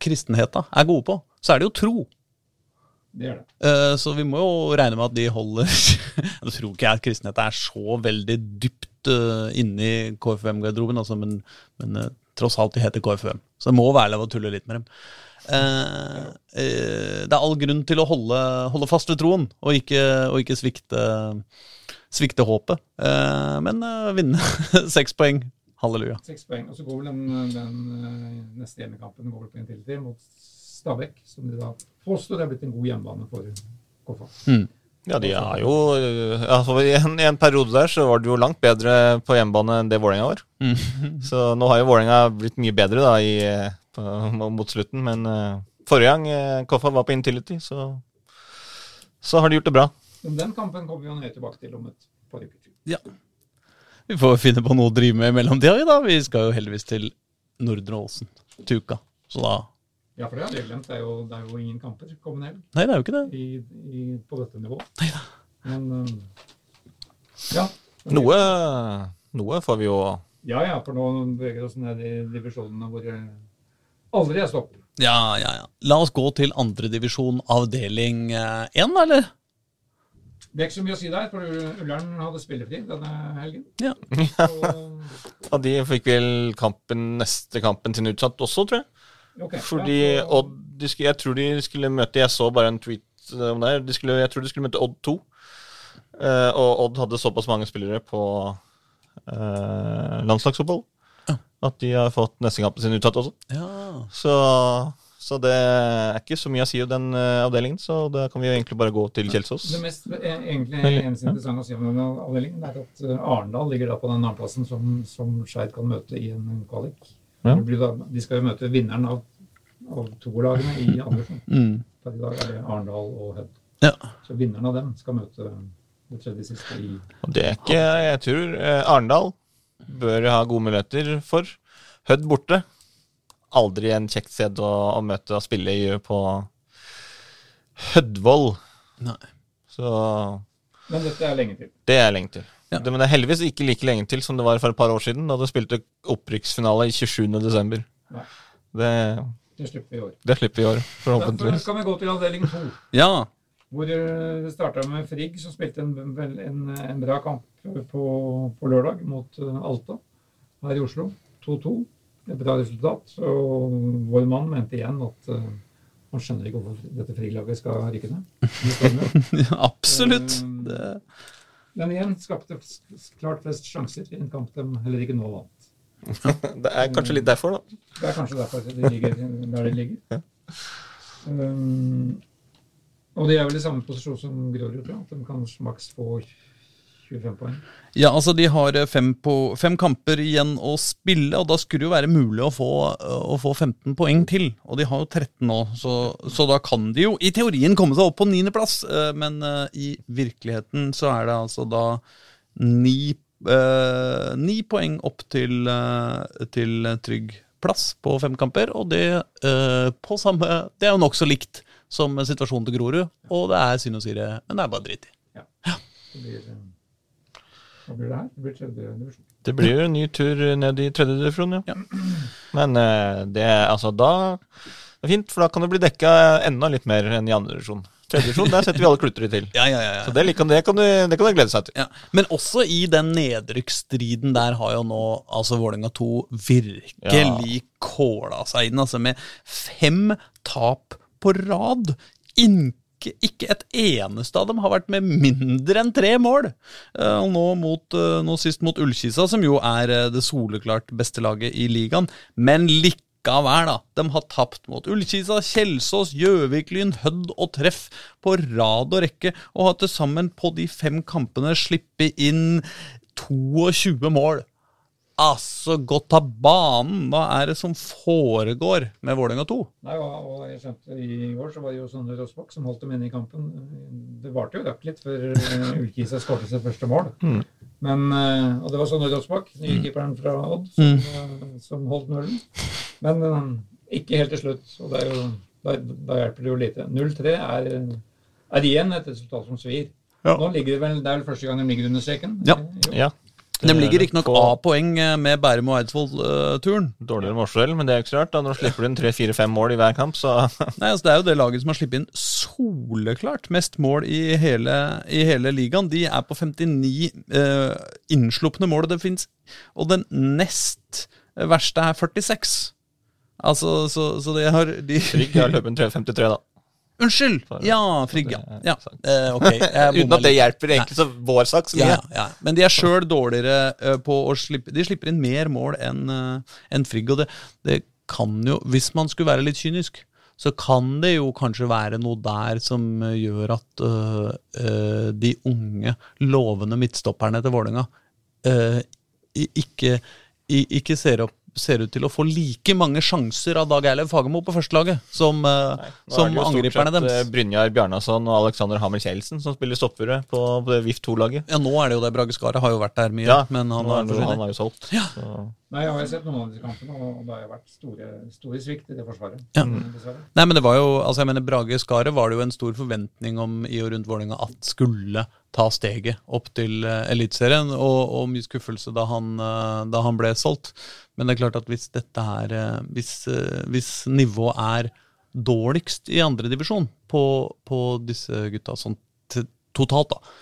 kristenheta er gode på, så er det jo tro. Det det. Eh, så vi må jo regne med at de holder [LAUGHS] Jeg tror ikke jeg at kristenheten er så veldig dypt uh, inni KFUM-garderoben, altså, men, men eh, tross alt de heter KFUM. Så det må være lov å tulle litt med dem. Eh, eh, det er all grunn til å holde, holde fast ved troen, og ikke, og ikke svikte, svikte håpet. Eh, men eh, vinne [LAUGHS] seks poeng. Halleluja. Seks poeng. Og så går vel den, den eh, neste hjemmekampen går vel på en til til mot Stabæk, som de da påstår er blitt en god hjemmebane for Koffa. Ja, de har jo altså, i, en, I en periode der så var det jo langt bedre på hjemmebane enn det Vålerenga var. [LAUGHS] Så nå har jo Vålerenga blitt mye bedre da i, på, mot slutten, men uh, forrige gang uh, Koffa var på Intility, så, så har de gjort det bra. Men den kampen kommer vi jo nøye tilbake til om et par uker. Vi får finne på noe å drive med i mellomtida, vi da. Vi skal jo heldigvis til Nordre Åsen til uka. Så da Ja, for det har jeg glemt. Det er jo, det er jo ingen kamper kommende helg Nei, det er jo ikke det. i, i, på dette nivået. Men um, ja. Noe, noe får vi jo Ja, ja, for nå beveger vi oss ned i divisjonene hvor det aldri er stopp. Ja, ja, ja. La oss gå til andredivisjon avdeling én, da, eller? Det er ikke så mye å si der, for Ullern hadde spillefri denne helgen. Ja. Så, [LAUGHS] Ja, de fikk vel kampen, neste kampen sin utsatt også, tror jeg. ok, Fordi ja, så- Odd de skulle, Jeg tror de skulle møte Jeg så bare en tweet om det. De skulle, jeg tror de skulle møte Odd 2. Uh, og Odd hadde såpass mange spillere på uh, landslagsfotball at de har fått neste kampen sin utsatt også. ja. Så, så det er ikke så mye å si om den eh, avdelingen, så da kan vi jo egentlig bare gå til Kjelsås. Det mest eh, egentlig eneste interessante å si om denne avdelingen, er at eh, Arendal ligger da på den annenplassen som, som Skeid kan møte i en kvalik. Ja. De skal jo møte vinneren av, av toerlagene i divisjon. [LAUGHS] Mm. I dag er det Arendal og Hødd. ja. Så vinneren av dem skal møte det tredje siste i Og det er ikke Jeg tror Arendal bør ha gode muligheter for. Hødd borte. Aldri en kjekt sted å, å møte og spille i på Hødvoll. Nei. Så Men dette er lenge til. Det er lenge til. Ja. Det, men det er heldigvis ikke like lenge til som det var for et par år siden, da du spilte opprykksfinale i 27. desember. Det, Det slipper vi i år. det slipper vi i år, Derfor skal kan vi gå til avdeling to. Ja. Hvor eh, det starta med Frigg, som spilte en, en, en bra kamp på, på lørdag mot eh, Alta her i Oslo. 2-2. Et bra resultat. Og vår mann mente igjen at uh, han skjønner ikke hvorfor dette Frigg-laget skal rykke ned. [LAUGHS] Absolutt. Um, Det, Men igjen skapte klart flest sjanser i en kamp de heller ikke nå vant. [LAUGHS] Det er kanskje litt derfor, da. Det er kanskje derfor det ligger der det ligger. Um, og de er vel i samme posisjon som Grorud. At de kan maks få 25 poeng. ja, altså de har eh, fem, på, fem kamper igjen å spille, og da skulle det jo være mulig å få, eh, å få 15 poeng til. Og de har jo 13 nå, så, så da kan de jo i teorien komme seg opp på niendeplass. eh, Men i virkeligheten så er det altså da ni, eh, ni poeng opp til, til trygg plass på fem kamper, og det, eh, på samme, det er jo nokså likt som situasjonen til Grorud, og det er synd å si det, men det er bare dritt i. Blir, eh, hva blir det her? Det blir tredje divisjon. Det blir jo en ny tur ned i tredje divisjon, ja. Ja. Men eh, det altså da det er fint, for da kan det bli dekka enda litt mer enn i andre divisjon. Tredje divisjon, der setter vi alle klutere til. Ja, ja, ja, Så det, liker- det, kan du, det kan du glede seg til. Ja, Men også i den nedrykksstriden der har jo nå altså Vålerenga 2 virkelig kåla seg inn. Altså med fem tap på rad. Ikke, ikke et eneste av dem har vært med mindre enn tre mål. Eh, Og nå, mot, eh, nå sist mot Ullkisa, som jo er eh, det soleklart beste laget i ligaen. Men likevel, da. De har tapt mot Ullkisa, Kjelsås, Gjøvik-Lyn, Hødd og Treff på rad og rekke, og har til sammen på de fem kampene sluppet inn 22 mål. Altså, godt av banen! Hva er det som foregår med Vålerenga 2? Nei, og, og jeg skjønte I går så var det jo Sondre Rossbakk som holdt dem inne i kampen. Det varte jo rakk litt før eh, Ullkisa skåret sitt første mål. Mm. Men, eh, og det var Sondre Rossbakk, nykeeperen fra Odd, som, mm. som holdt nullen. Men eh, ikke helt til slutt. Og det er jo, da, da hjelper det jo lite. 0-3 er, er igjen et resultat som svir. Ja. Nå ligger det vel, Det er vel første gang de ligger under streken? Ja. Jo. Ja. De ligger riktignok A-poeng eh, med Bærum og Eidsvoll-turen. Dårligere målforskjell, men det er jo ikke så rart. da slipper du inn tre-fire-fem mål i hver kamp, så [LAUGHS] Nei, altså Det er jo det laget som har sluppet inn soleklart mest mål i hele, i hele ligaen. De er på 59 eh, innslupne mål, det fins Og den nest verste er 46. Altså, så, så de har de Trygg har løpet inn 3.53, da. Unnskyld! Ja, Frigg, ja. ja. Eh, ok, [LAUGHS] Uten at det hjelper egentlig så vår sak så mye. ja, ja. Men de er sjøl dårligere eh, på å slippe De slipper inn mer mål enn en Frigg. Og det, det kan jo, hvis man skulle være litt kynisk, så kan det jo kanskje være noe der som eh, gjør at øh, øh, de unge, lovende midtstopperne til Vålerenga øh, ikke, ikke ser, opp, ser ut til å få like mange sjanser av Dag Eilev Fagermo på førstelaget som, øh, Nei, som er angriperne eh, deres. Brynjar Bjarnason og Alexander Hammer Kjeldsen som spiller stoppere på, på det VIF 2-laget. Ja, nå er det jo det. Brage Skaret har jo vært der mye, Ja, men han nå er han, han er jo solgt. Ja. Så. Nei, Jeg har sett noen av disse kampene, og det har jo vært store, store svikt i det forsvaret. Ja. Nei, men det var jo, altså jeg mener Brage Skaret var det jo en stor forventning om i og rundt Vålerenga at skulle ta steget opp til uh, Eliteserien, og, og mye skuffelse da han, eh, da han ble solgt. Men det er klart at hvis dette her eh, Hvis, hvis nivået er dårligst i andredivisjon på, på disse gutta sånn totalt, da,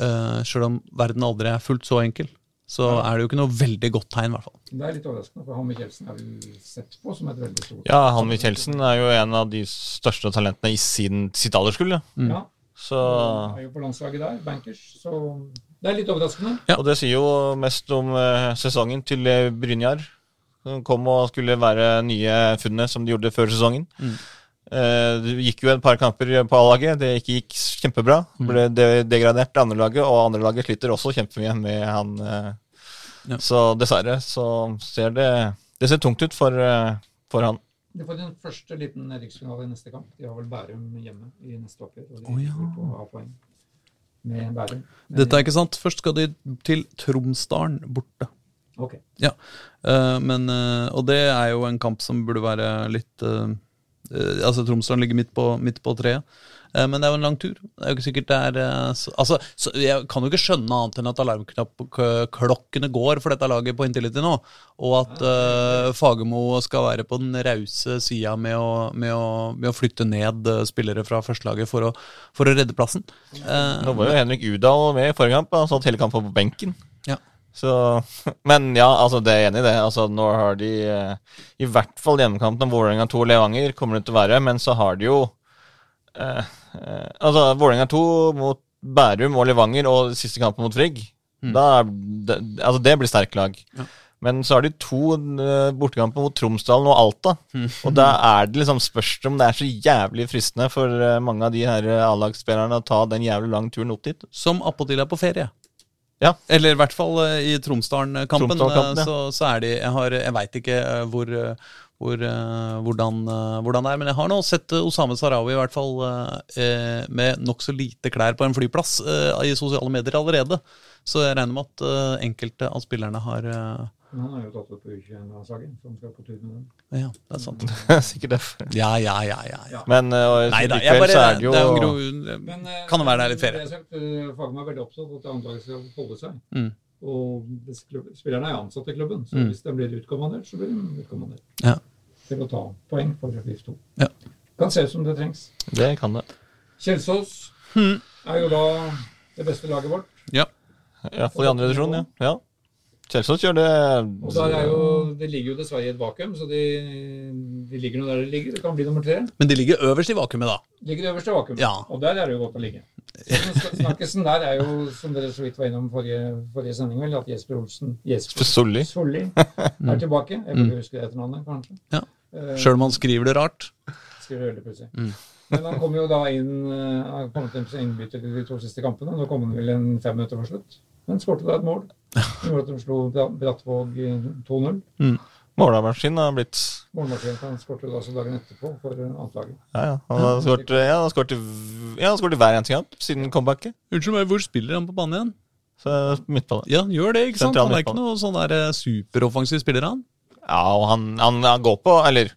uh, sjøl om verden aldri er fullt så enkel, så er det jo ikke noe veldig godt tegn, i hvert fall. Det er litt overraskende, for Hammer Kjeldsen er jo sett på som et veldig stort Ja, han Kjeldsen er jo en av de største talentene i sin, sitt alderskull. Ja. Ja, Så, er jo på landslaget der, bankers, så det er litt overraskende. Ja. Og det sier jo mest om eh, sesongen til eh, Brynjar. Som kom og skulle være nye funnet som de gjorde før sesongen. Mm. Eh, det gikk jo et par kamper på A-laget. Det ikke gikk kjempebra. Ble de- degradert til andrelaget, og andrelaget sliter også kjempemye med han. Eh. Ja. Så dessverre så ser det Det ser tungt ut for, eh, for han. De får en første liten nedrykksfinale i neste kamp. De har vel Bærum hjemme i neste oppgjør. Og de oh, ja. på å ha poeng med Bærum. Men- Dette er ikke sant. Først skal de til Tromsdalen borte. Ok. Ja, eh, men, og det er jo en kamp som burde være litt, altså Tromsdalen ligger midt på, midt på treet. Eh, Men det er jo en lang tur. Det er jo ikke sikkert det er eh, så, Altså, så Jeg kan jo ikke skjønne annet enn at alarmklokkene går for dette laget på Intility nå, og at uh, Fagermo skal være på den rause sida med, med, med å flytte ned eh, spillere fra førstelaget for å, for å redde plassen. Eh, Nå var jo Henrik Udal med i forrige kamp. Han satt hele kampen på benken. Så, [LAUGHS] men ja, altså det er enig i det. Altså Nå har de eh, i hvert fall hjemmekampen Vålerenga 2 og Levanger, kommer det til å være. Men så har de jo eh, eh, Altså Vålerenga 2 mot Bærum og Levanger og siste kampen mot Frigg. Da, er det, altså det blir sterke lag. Ja. Men så har de to eh, bortekamper mot Tromsdalen og Alta. Og da er det liksom spørs om det er så jævlig fristende for mange av de her A-lagsspillerne å ta den jævlig lange turen opp dit. som appåtil er på ferie. Ja. Eller i hvert fall eh, i Tromsdalen-kampen. Eh, ja. så, så er de Jeg, har- jeg veit ikke eh, hvor, hvor, hvordan, hvordan det er, men jeg har nå sett Osame Sarawi i hvert fall med nokså lite klær på en flyplass i sosiale medier allerede. Så jeg regner med at enkelte av spillerne har Men han er jo tatt opp på U21-landslaget, han skal på tur med dem. Ja, det er sant. [LAUGHS] Sikkert derfor. Ja, ja, ja. ja, ja. Men uh, Nei da, jeg bare, så er det jo det er jo gro, Men, uh, Kan det være det er litt ferie? Det er veldig opptatt av at anklaget skal holde seg. Mm. Og spillerne er ansatt i klubben, så Mm. hvis de blir utkommandert, så blir de utkommandert. Ja. Til å ta poeng for VIF 2. Ja. Kan se ut som det trengs. Det kan det. Kjelsås Hmm. er jo da det beste laget vårt. Ja. Iallfall i andre divisjon, ja. ja. Kjelsås gjør det Og der er jo, Det ligger jo dessverre i et vakuum, så de, de ligger nå der de ligger. Det kan bli nummer tre. Men de ligger øverst i vakuumet, da. Ligger det i vakuumet, Ja. Og der er det jo godt å ligge. Snakkesen der er jo, som dere så vidt var innom forrige, forrige sending, vel, at Jesper Olsen Jesper Solli. Solli er tilbake. Jeg burde huske det etternavnet, kanskje. Mm. Ja. Sjøl om han skriver det rart. skriver det veldig plutselig. Mm. Men han kom jo da inn eh, Han kom til å innbytte innbytter til de to siste kampene. Nå kom han vel en fem minutter for slutt. Men skårte da et mål. Det gjorde at de slo Brattvåg eh, 2-0. Målemaskin har blitt Målmaskinen han skårte da også dagen etterpå for eh, annetlaget. Ja, ja. Han har skåret ja, ja, hver eneste kamp siden comebacket. Unnskyld meg, hvor spiller han på banen igjen? Så midtbane. Ja, han gjør det, ikke sant? Sentral Han er ikke noe sånn der superoffensiv spiller, han. Ja, og han, han, han går på Eller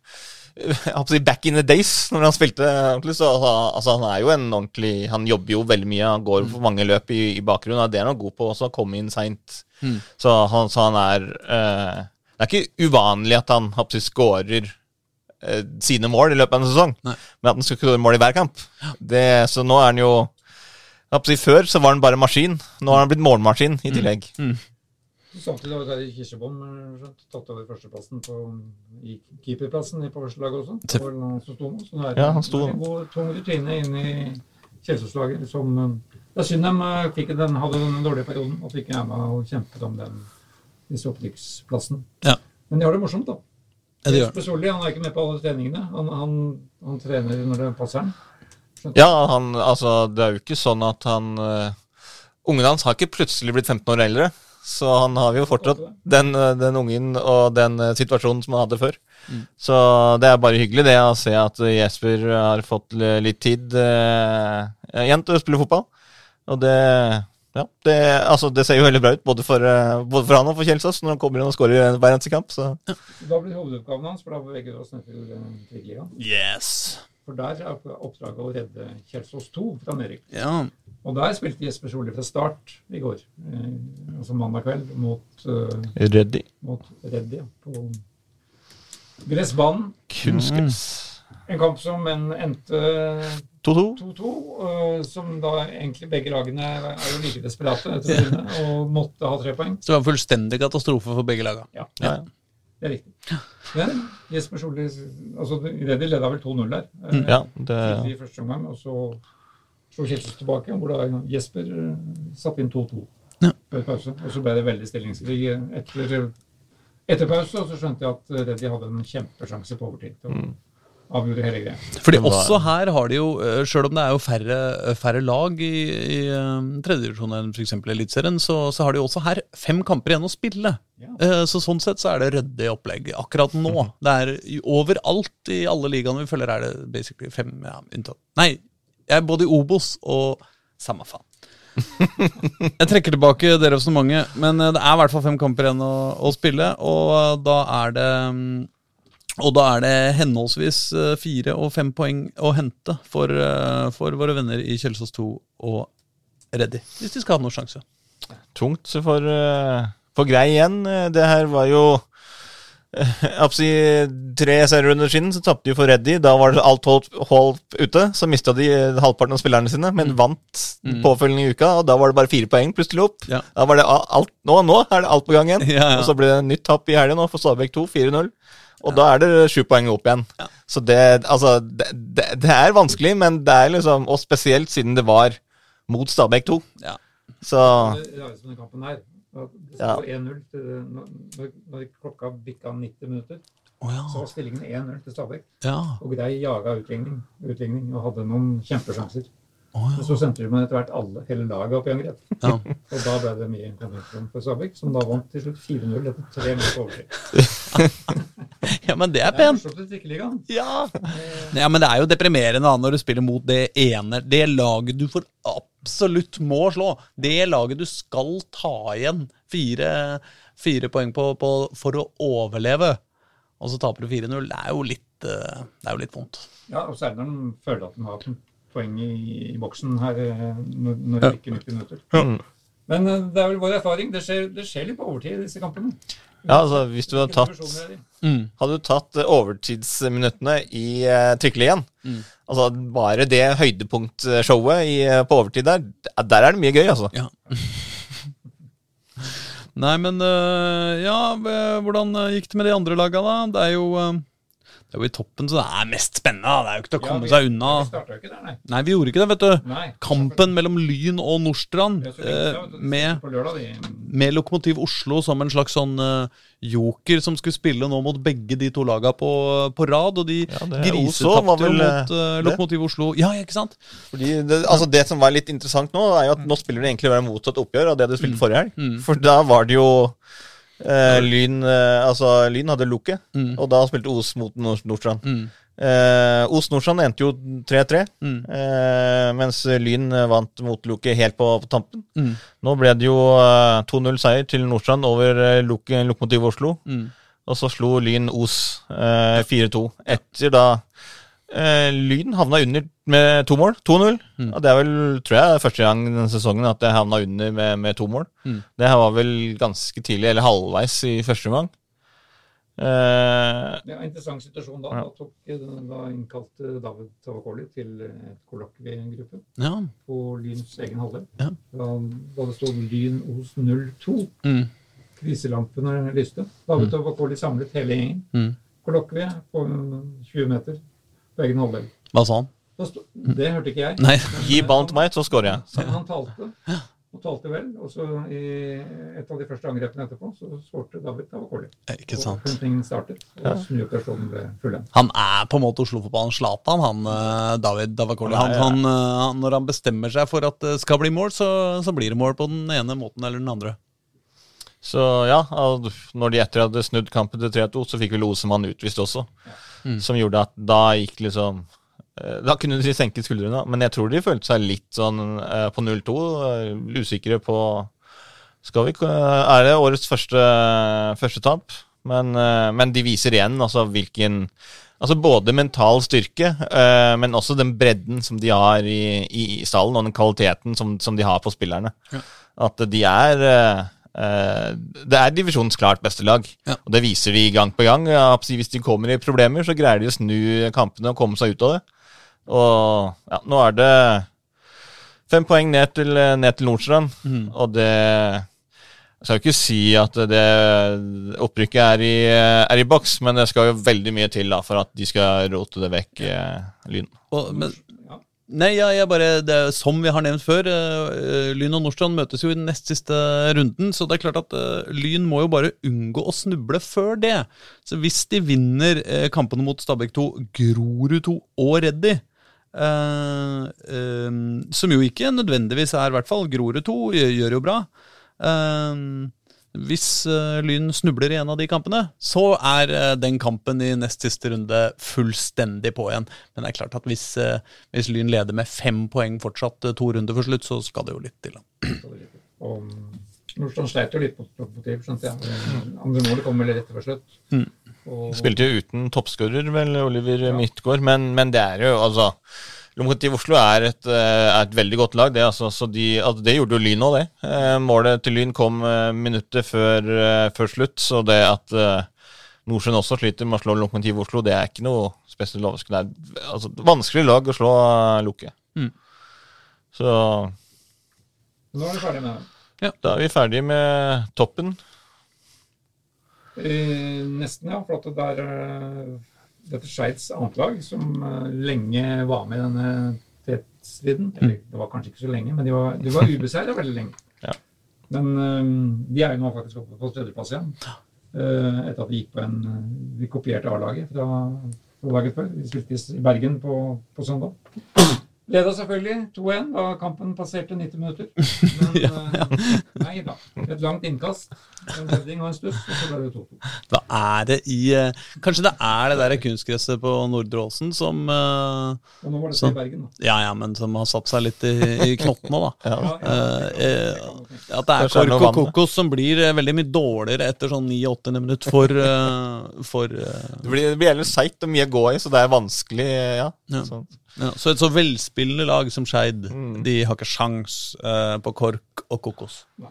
back in the days, når han spilte ordentlig, så altså, han er jo en ordentlig Han jobber jo veldig mye, han går for mange løp i, i bakgrunnen, det er han god på også, å komme inn seint. Mm. Så, han, så han er eh, Det er ikke uvanlig at han si, scorer eh, sine mål i løpet av en sesong, Nei. men at han skal skåre mål i hver kamp. Det, så nå er han jo si, Før så var han bare maskin, nå har han blitt målmaskin i tillegg. Samtidig har Terje Kirsebom eh, tatt over førsteplassen på, i keeperplassen i på førstelaget også. Det var han som sto nå. Så nå er det Ja, han sto. det en god, tung rutine inn i Kjelsåslaget. Som eh, Det er synd de eh, fikk den, hadde den dårlige perioden, at de ikke er med og kjempet om den, disse opprykksplassene. Ja. Men de har det morsomt, da. Ja. Jesper Solli han er ikke med på alle treningene. Han, han, han trener når det passer han. Ja, han, altså, det er jo ikke sånn at han uh, Ungene hans har ikke plutselig blitt 15 år eldre. Så han har jo fortsatt den, den ungen og den situasjonen som han hadde før. Så det er bare hyggelig det å se at Jesper har fått litt tid eh, igjen til å spille fotball. Og det ja, det, altså, det ser jo veldig bra ut, både for, eh, både for han og for Kjelsås, når han kommer inn og skårer hver eneste kamp. Så Da blir hovedoppgaven hans, for da beveger vi oss ned til eh, Tryggligaen. Yes. For der er oppdraget å redde Kjelsås 2 fra nedrykk. Ja. Og der spilte Jesper Solli fra start i går, eh, altså mandag kveld, mot, eh, Reddy. mot Reddy ja, på gressbanen. Kunstgress. En kamp som en endte 2-2. 2-2, eh, som da egentlig begge lagene er er jo like desperate etter å vinne, og måtte ha tre poeng. Så det var en fullstendig katastrofe for begge lagene. Ja, Ja, ja. Det er riktig. Men Jesper Solli altså Reddy leda vel 2-0 der. eh, Mm, Ja, det, i første omgang, og så slo Kjelsås tilbake, hvor da Jesper eh, satte inn 2-2 Ja. før pause. Og så ble det veldig stillingskrig etter, etter pause, og så skjønte jeg at Reddy hadde en kjempesjanse på overtid til å avgjøre hele greia. Fordi også her har de jo, sjøl selv om det er jo færre, færre lag i, i eh, tredjedivisjon enn f.eks. Eliteserien, så, så har de jo også her fem kamper igjen å spille. Ja. Eh, Så sånn sett så er det ryddig opplegg akkurat nå. Det er overalt i alle ligaene vi følger, er det basically fem ja, unntatt. Nei, jeg er både i Obos og samme faen. [LAUGHS] Jeg trekker tilbake det resonnementet, men eh, det er i hvert fall fem kamper igjen å, å spille, og eh, da er det mm, Og da er det henholdsvis eh, fire og fem poeng å hente for, eh, for våre venner i Kjelsås 2 og Reddy, hvis de skal ha noen sjanse. Tungt for, eh, for Grei igjen. Det her var jo Apsi, tre serierunder siden så tapte de for Reddy. Da var det alt holdt, holdt ute. Så mista de halvparten av spillerne sine, men vant Mm. påfølgende i uka. Og da var det bare fire poeng plutselig opp. Ja. Da var det alt, nå, nå er det alt på gang igjen. Ja, ja. Og så ble det nytt tap i helga nå for Stabæk 2, 4-0. Og da er det sju poeng opp igjen. Ja. Så det, altså, det, det, det er vanskelig, men det er liksom Og spesielt siden det var mot Stabæk 2. Ja. Så Det rareste som den kampen her, det Ja. 1-0 når, når klokka bikka 90 minutter. Oh, ja. Så var stillingen 1-0 til Stabæk. ja. Og Grei jaga utligning, utligning og hadde noen kjempesjanser. Men ja. så sendte man etter hvert alle, hele laget opp i angrep. Ja. Og da ble det mye konfliktrom for Stabæk, som da vant til slutt 4-0 etter tre minutter overtid. [LAUGHS] ja, men det er pent. Ja. ja, men det er jo deprimerende da når du spiller mot det ene Det laget du for absolutt må slå. Det laget du skal ta igjen fire, fire poeng på, på for å overleve. Og så taper du 4-0. Det er jo litt eh, Det er jo litt vondt. Ja, og særlig når de føler at de har poeng i, i boksen her eh, når, når det ikke 90 minutter. Ja. Men eh, det er vel vår erfaring. Det skjer, det skjer litt på overtid i disse kampene. Ja, altså, hvis du hadde tatt? Mm. Hadde du tatt eh, overtidsminuttene i uh, Trikkeligaen Mm. Altså bare det høydepunktshowet i, på overtid der, der er det mye gøy, altså. Ja. [LAUGHS] Nei, men uh, ja, hvordan gikk det med de andre laga, da? Det er jo øh, Det er jo i toppen, så det er mest spennende. Det er jo ikke til å komme Ja, vi- seg unna. Vi jo ikke der, nei. Nei, vi gjorde ikke det, vet du. nei. Kampen mellom Lyn og Nordstrand du. med, lørdag, de. med Lokomotiv Oslo som en slags sånn øh, joker som skulle spille nå mot begge de to laga på, på rad. Og de Ja, grisetapte jo vel, mot øh. Lokomotiv Oslo. Ja, ikke sant? Fordi det, altså det som var litt interessant nå, er jo at nå spiller det egentlig være motsatt oppgjør av det du spilte forrige helg. Mm. For da var det jo eh, Lyn eh, Altså, Lyn hadde Luke, Mm. og da spilte Os mot Nord Nordstrand. Mm. Eh, Os Nordstrand endte jo 3-3, Mm. eh, mens Lyn eh, vant mot Luke helt på, på tampen. Mm. Nå ble det jo eh, 2-0-seier til Nordstrand over eh, Luke, Lokomotiv Oslo. Mm. Og så slo Lyn Os eh, 4-2. Etter da eh, Lyn havna under med to mål. 2-0. Mm. Ja, det er vel, tror jeg, første gang denne sesongen at jeg havna under med, med to mål. Mm. Det her var vel ganske tidlig, eller halvveis i første omgang. Eh, Det var en interessant situasjon da. Ja. Da, tok, da innkalte David Tavakoli til et kollokviegruppe Ja. på Lyns egen halvdel. Ja. Da, da det stod Lyn Os 02. Mm. Kriselampene lyste. David Tavakoli samlet hele gjengen. Mm. Kollokvie på 20 meter på egen halvdel. Hva sa han? Det hørte ikke jeg. Nei. gi ballen til meg, så scorer jeg. Så han talte, og talte vel. Og så i et av de første angrepene etterpå, så skårte David Davakoli Ikke sant. Og Huntingen startet, og Ja. snuoperasjonen ble fullendt. Han er på en måte Oslo-fotballens Zlatan, han eh, David Davakoli. Han, han, eh, han, når han bestemmer seg for at det skal bli mål, så, så blir det mål på den ene måten eller den andre. Så ja, når de etter hadde snudd kampen til 3-2, så fikk vel Osemann utvist også. Mm. Som gjorde at da gikk liksom Da kunne de senke skuldrene, men jeg tror de følte seg litt sånn eh, på 0-2. eh, Usikre på Skal vi eh, Er det årets første, første tap? Men, eh, men de viser igjen altså hvilken Altså både mental styrke, eh, men også den bredden som de har i, i, i stallen, og den kvaliteten som, som de har på spillerne. Ja. At de er eh, eh, Det er divisjonens klart beste lag, Ja. og det viser de gang på gang. Hvis de kommer i problemer, så greier de å snu kampene og komme seg ut av det. Og ja, nå er det fem poeng ned til, ned til Nordstrand, Mm. og det jeg skal jo ikke si at det opprykket er i, er i boks, men det skal jo veldig mye til da, for at de skal rote det vekk, eh, Lyn. Og, men, nei, ja, jeg bare, det er, Som vi har nevnt før, eh, Lyn og Nordstrand møtes jo i den nest siste runden. Så det er klart at eh, Lyn må jo bare unngå å snuble før det. Så hvis de vinner eh, kampene mot Stabæk 2, Grorud 2 og Reddy eh, um, Som jo ikke nødvendigvis er, i hvert fall Grorud 2 gjør, gjør jo bra. Uh, hvis uh, Lyn snubler i en av de kampene, så er uh, den kampen i nest siste runde fullstendig på igjen. Men det er klart at hvis, uh, hvis Lyn leder med fem poeng fortsatt to runder for slutt, så skal det jo litt til. Nordstrand sleit jo litt på lokomotiv, skjønte jeg. Andre målet kom vel rett før slutt. Mm. Og, Spilte jo uten toppskårer, vel, Oliver Midtgaard, men, men det er jo altså Lokomotiv Oslo er et, eh, er et veldig godt lag. Det, altså, så de, altså, det gjorde jo Lyn òg, det. Eh, målet til Lyn kom eh, minuttet før, før slutt, så det at Nordsjøen også sliter med å slå Lokomotiv Oslo, det er ikke noe spesielt overraskende. Det er altså, et vanskelig lag å slå Loke. Mm. Så Nå er vi ferdige med det. da er vi ferdige med toppen. Eh, nesten, ja. For at det er eh, dette Skeids annet lag, som eh, lenge var med i denne tetstriden. Eller det var kanskje ikke så lenge, men de var, de var ubeseira veldig lenge. Ja. Men de er jo nå faktisk oppe på tredjeplass igjen. Etter at de gikk på en Vi kopierte A-laget fra, fra dagen før. De spilte i Bergen på, på søndag. Leda selvfølgelig 2-1 da kampen passerte 90 minutter. Men [LAUGHS] eh, nei da. Et langt innkast, en heading og en stuss, og så ble det 2-2. Da er det i eh, Kanskje det er det der kunstgresset på Nordre Åsen som eh, Og nå var det Så- i Bergen, da. Ja, ja, men som har satt seg litt i, i [LAUGHS] knottene, da. Ja. Ja, ja, At det er kork og kokos som blir veldig mye dårligere etter sånn 9-8 minutt for, [LAUGHS] for Det blir, det blir seigt og mye å gå i, så det er vanskelig. Ja. Ja. Sånn. Ja, Så et så velspillende lag som Skeid, Mm. de har ikke sjans eh, på kork og kokos. Nei.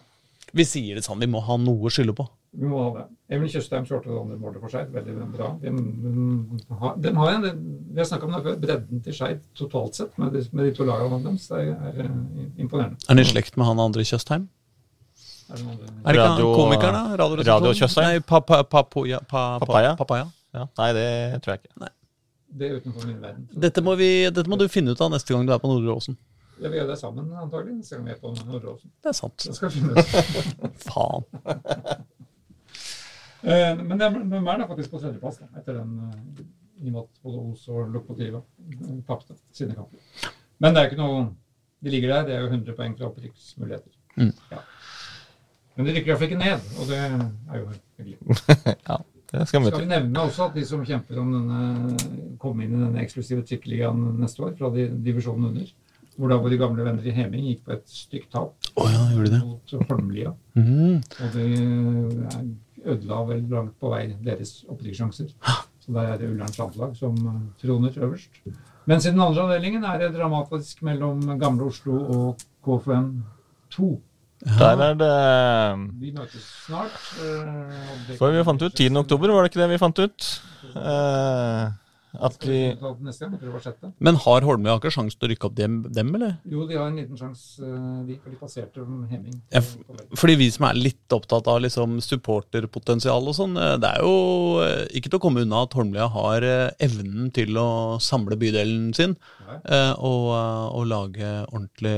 Vi sier det sånn, vi må ha noe å skylde på. Vi må ha det. Emil Tjøstheim skårte det andre målet for Skeid. Veldig bra. De, de, har, de har en, vi har snakka om det før, bredden til Skeid totalt sett med de, med de to lagene deres. Det er, er imponerende. Er han i slekt med han andre Tjøstheim? Er det noe Er det ikke han komikeren, da? Radioresepsjonen? Radio Tjøstheim? Nei, pa, pa, pa, pa, Papaya? papaya. Ja. Nei, det tror jeg ikke. Det er utenfor min verden. Dette må, vi, dette må du finne ut av neste gang du er på Nordre Åsen. Ja, vi gjør det sammen, antagelig. Neste gang vi er på Nordåsen. Det er sant. Det skal finne ut. [LAUGHS] Faen. [LAUGHS] Eh, Men de er faktisk på tredjeplass da, etter den eh, i og både Os og Lokomotiva eh, tapte sine kamper. Men det er ikke noe De ligger der. Det er jo 100 poeng fra opprykksmuligheter. Mm. Ja. Men de rykker iallfall ikke ned, og det er jo hyggelig. [LAUGHS] ja, skal vi Skal vi nevne også at de som kjemper om denne komme inn i denne eksklusive trikkeligaen neste år, fra divisjonen under, hvor da våre gamle venner i Heming gikk på et stygt tap oh, ja, gjorde de det? mot Holmlia. Mhm. Og det er- ødela vel langt på vei deres opprykkssjanser. Så der er det Ullerns landslag som eh, troner øverst. Mens i den andre avdelingen er det dramatisk mellom Gamle Oslo og KFM 2. Der er det Vi møtes snart. eh, For vi fant ut 10. oktober, var det ikke det vi fant ut? Eh, at vi. Men har Holmlia Aker sjanse til å rykke opp dem, dem, eller? Jo, de har en liten sjanse, Vi de, litt de passerte Heming. Ja. Fordi vi som er litt opptatt av liksom supporterpotensial og sånn, eh, det er jo eh, ikke til å komme unna at Holmlia har eh, evnen til å samle bydelen sin Eh, og, eh, og lage ordentlig,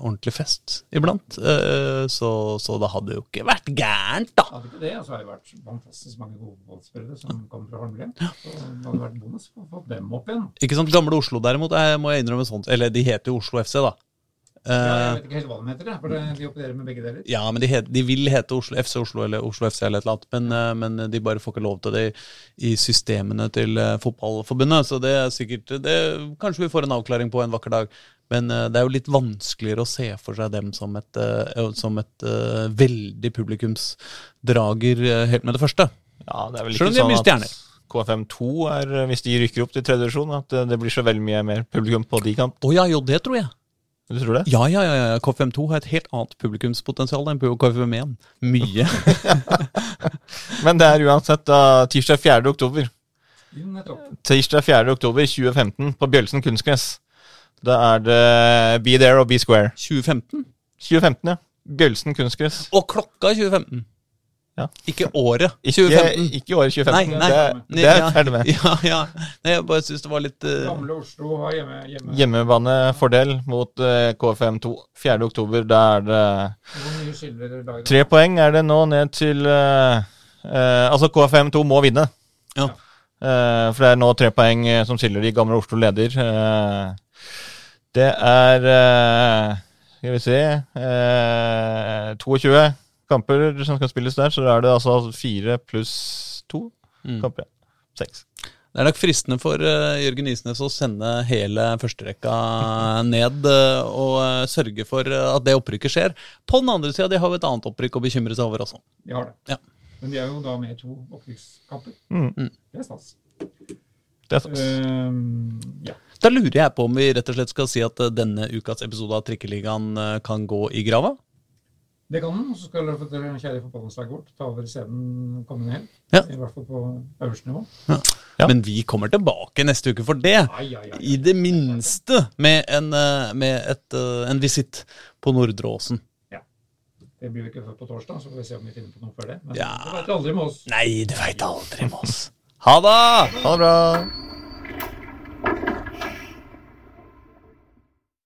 ordentlig fest iblant. Uh, Så, så det hadde jo ikke vært gærent, da. Hadde ikke det, så har det vært fantastisk mange gode fotballspillere som kommer fra Holmlia. Så det hadde vært bonus å få dem opp igjen. Ikke sant, Gamle Oslo derimot, jeg må jeg innrømme sånt. Eller de heter jo Oslo FC, da. Ja, jeg Eh, vet ikke helt hva de heter, for de opererer med begge deler. Ja, men de, het, de vil hete Oslo, FC Oslo eller Oslo FC eller et eller annet, men, eh, men de bare får ikke lov til det i systemene til eh, fotballforbundet. Så det er sikkert det, Kanskje vi får en avklaring på en vakker dag. Men eh, det er jo litt vanskeligere å se for seg dem som et, eh, som et eh, veldig publikumsdrager eh, helt med det første. Ja, det er vel Selv om de er sånn mye stjerner. KFM2 er, eh, hvis de rykker opp til tredje divisjon, at det, blir så veldig mye mer publikum på de kamp. Å ja, jo, det tror jeg. Du tror det? Ja, ja, ja, ja. KFM2 har et helt annet publikumspotensial enn på KFM1. Mye. [LAUGHS] Men det er uansett da, tirsdag 4. oktober. Tirsdag 4. oktober 2015 på Bjølsen kunstgress. Da er det Be There og Be Square. 2015? 2015, ja. Bjølsen kunstgress. Og klokka 2015. Ja. Ikke året. 2015. ikke året 2015. Nei, nei. Det, det er Ja, ferdig med. [LAUGHS] Ja, ja. Nei, jeg bare syns det var litt eh, Gamle Oslo har hjemme, hjemme. Hjemmebanefordel mot uh, KFM2. 4. oktober, da er det? Tre poeng er det nå ned til uh, eh, Altså, KFM2 må vinne. Ja. Eh, for det er nå tre poeng som skiller de gamle Oslo leder. Det er Skal vi se eh, 22 kamper som skal spilles der, så er det altså fire pluss to mm. kamper. Seks. Det er nok fristende for eh, Jørgen Isnes å sende hele førsterekka ned eh, og eh, sørge for at det opprykket skjer. På den andre sida, de har jo et annet opprykk å bekymre seg over også. De har det. Ja. Men de er jo da med i to opprykkskamper. Mm. Mm. Det er stas. Det er stas. Ehm, ja. Da lurer jeg på om vi rett og slett skal si at denne ukas episode av Trikkeligaen kan gå i grava? Det kan den. Og så skal dere få dere kjære fotballandslaget vårt ta over scenen kommende helg. Ja. I hvert fall på øverste nivå. Ja. Men vi kommer tilbake neste uke for det. Ai, ai, ai. I det minste med en, eh, med et, eh, en visitt på Nordre Åsen. Det blir jo ikke før på torsdag, så får vi se om vi finner på noe før det. Men Ja. det vet du aldri med oss. Nei, du veit aldri med oss. Ha det! Ha det bra.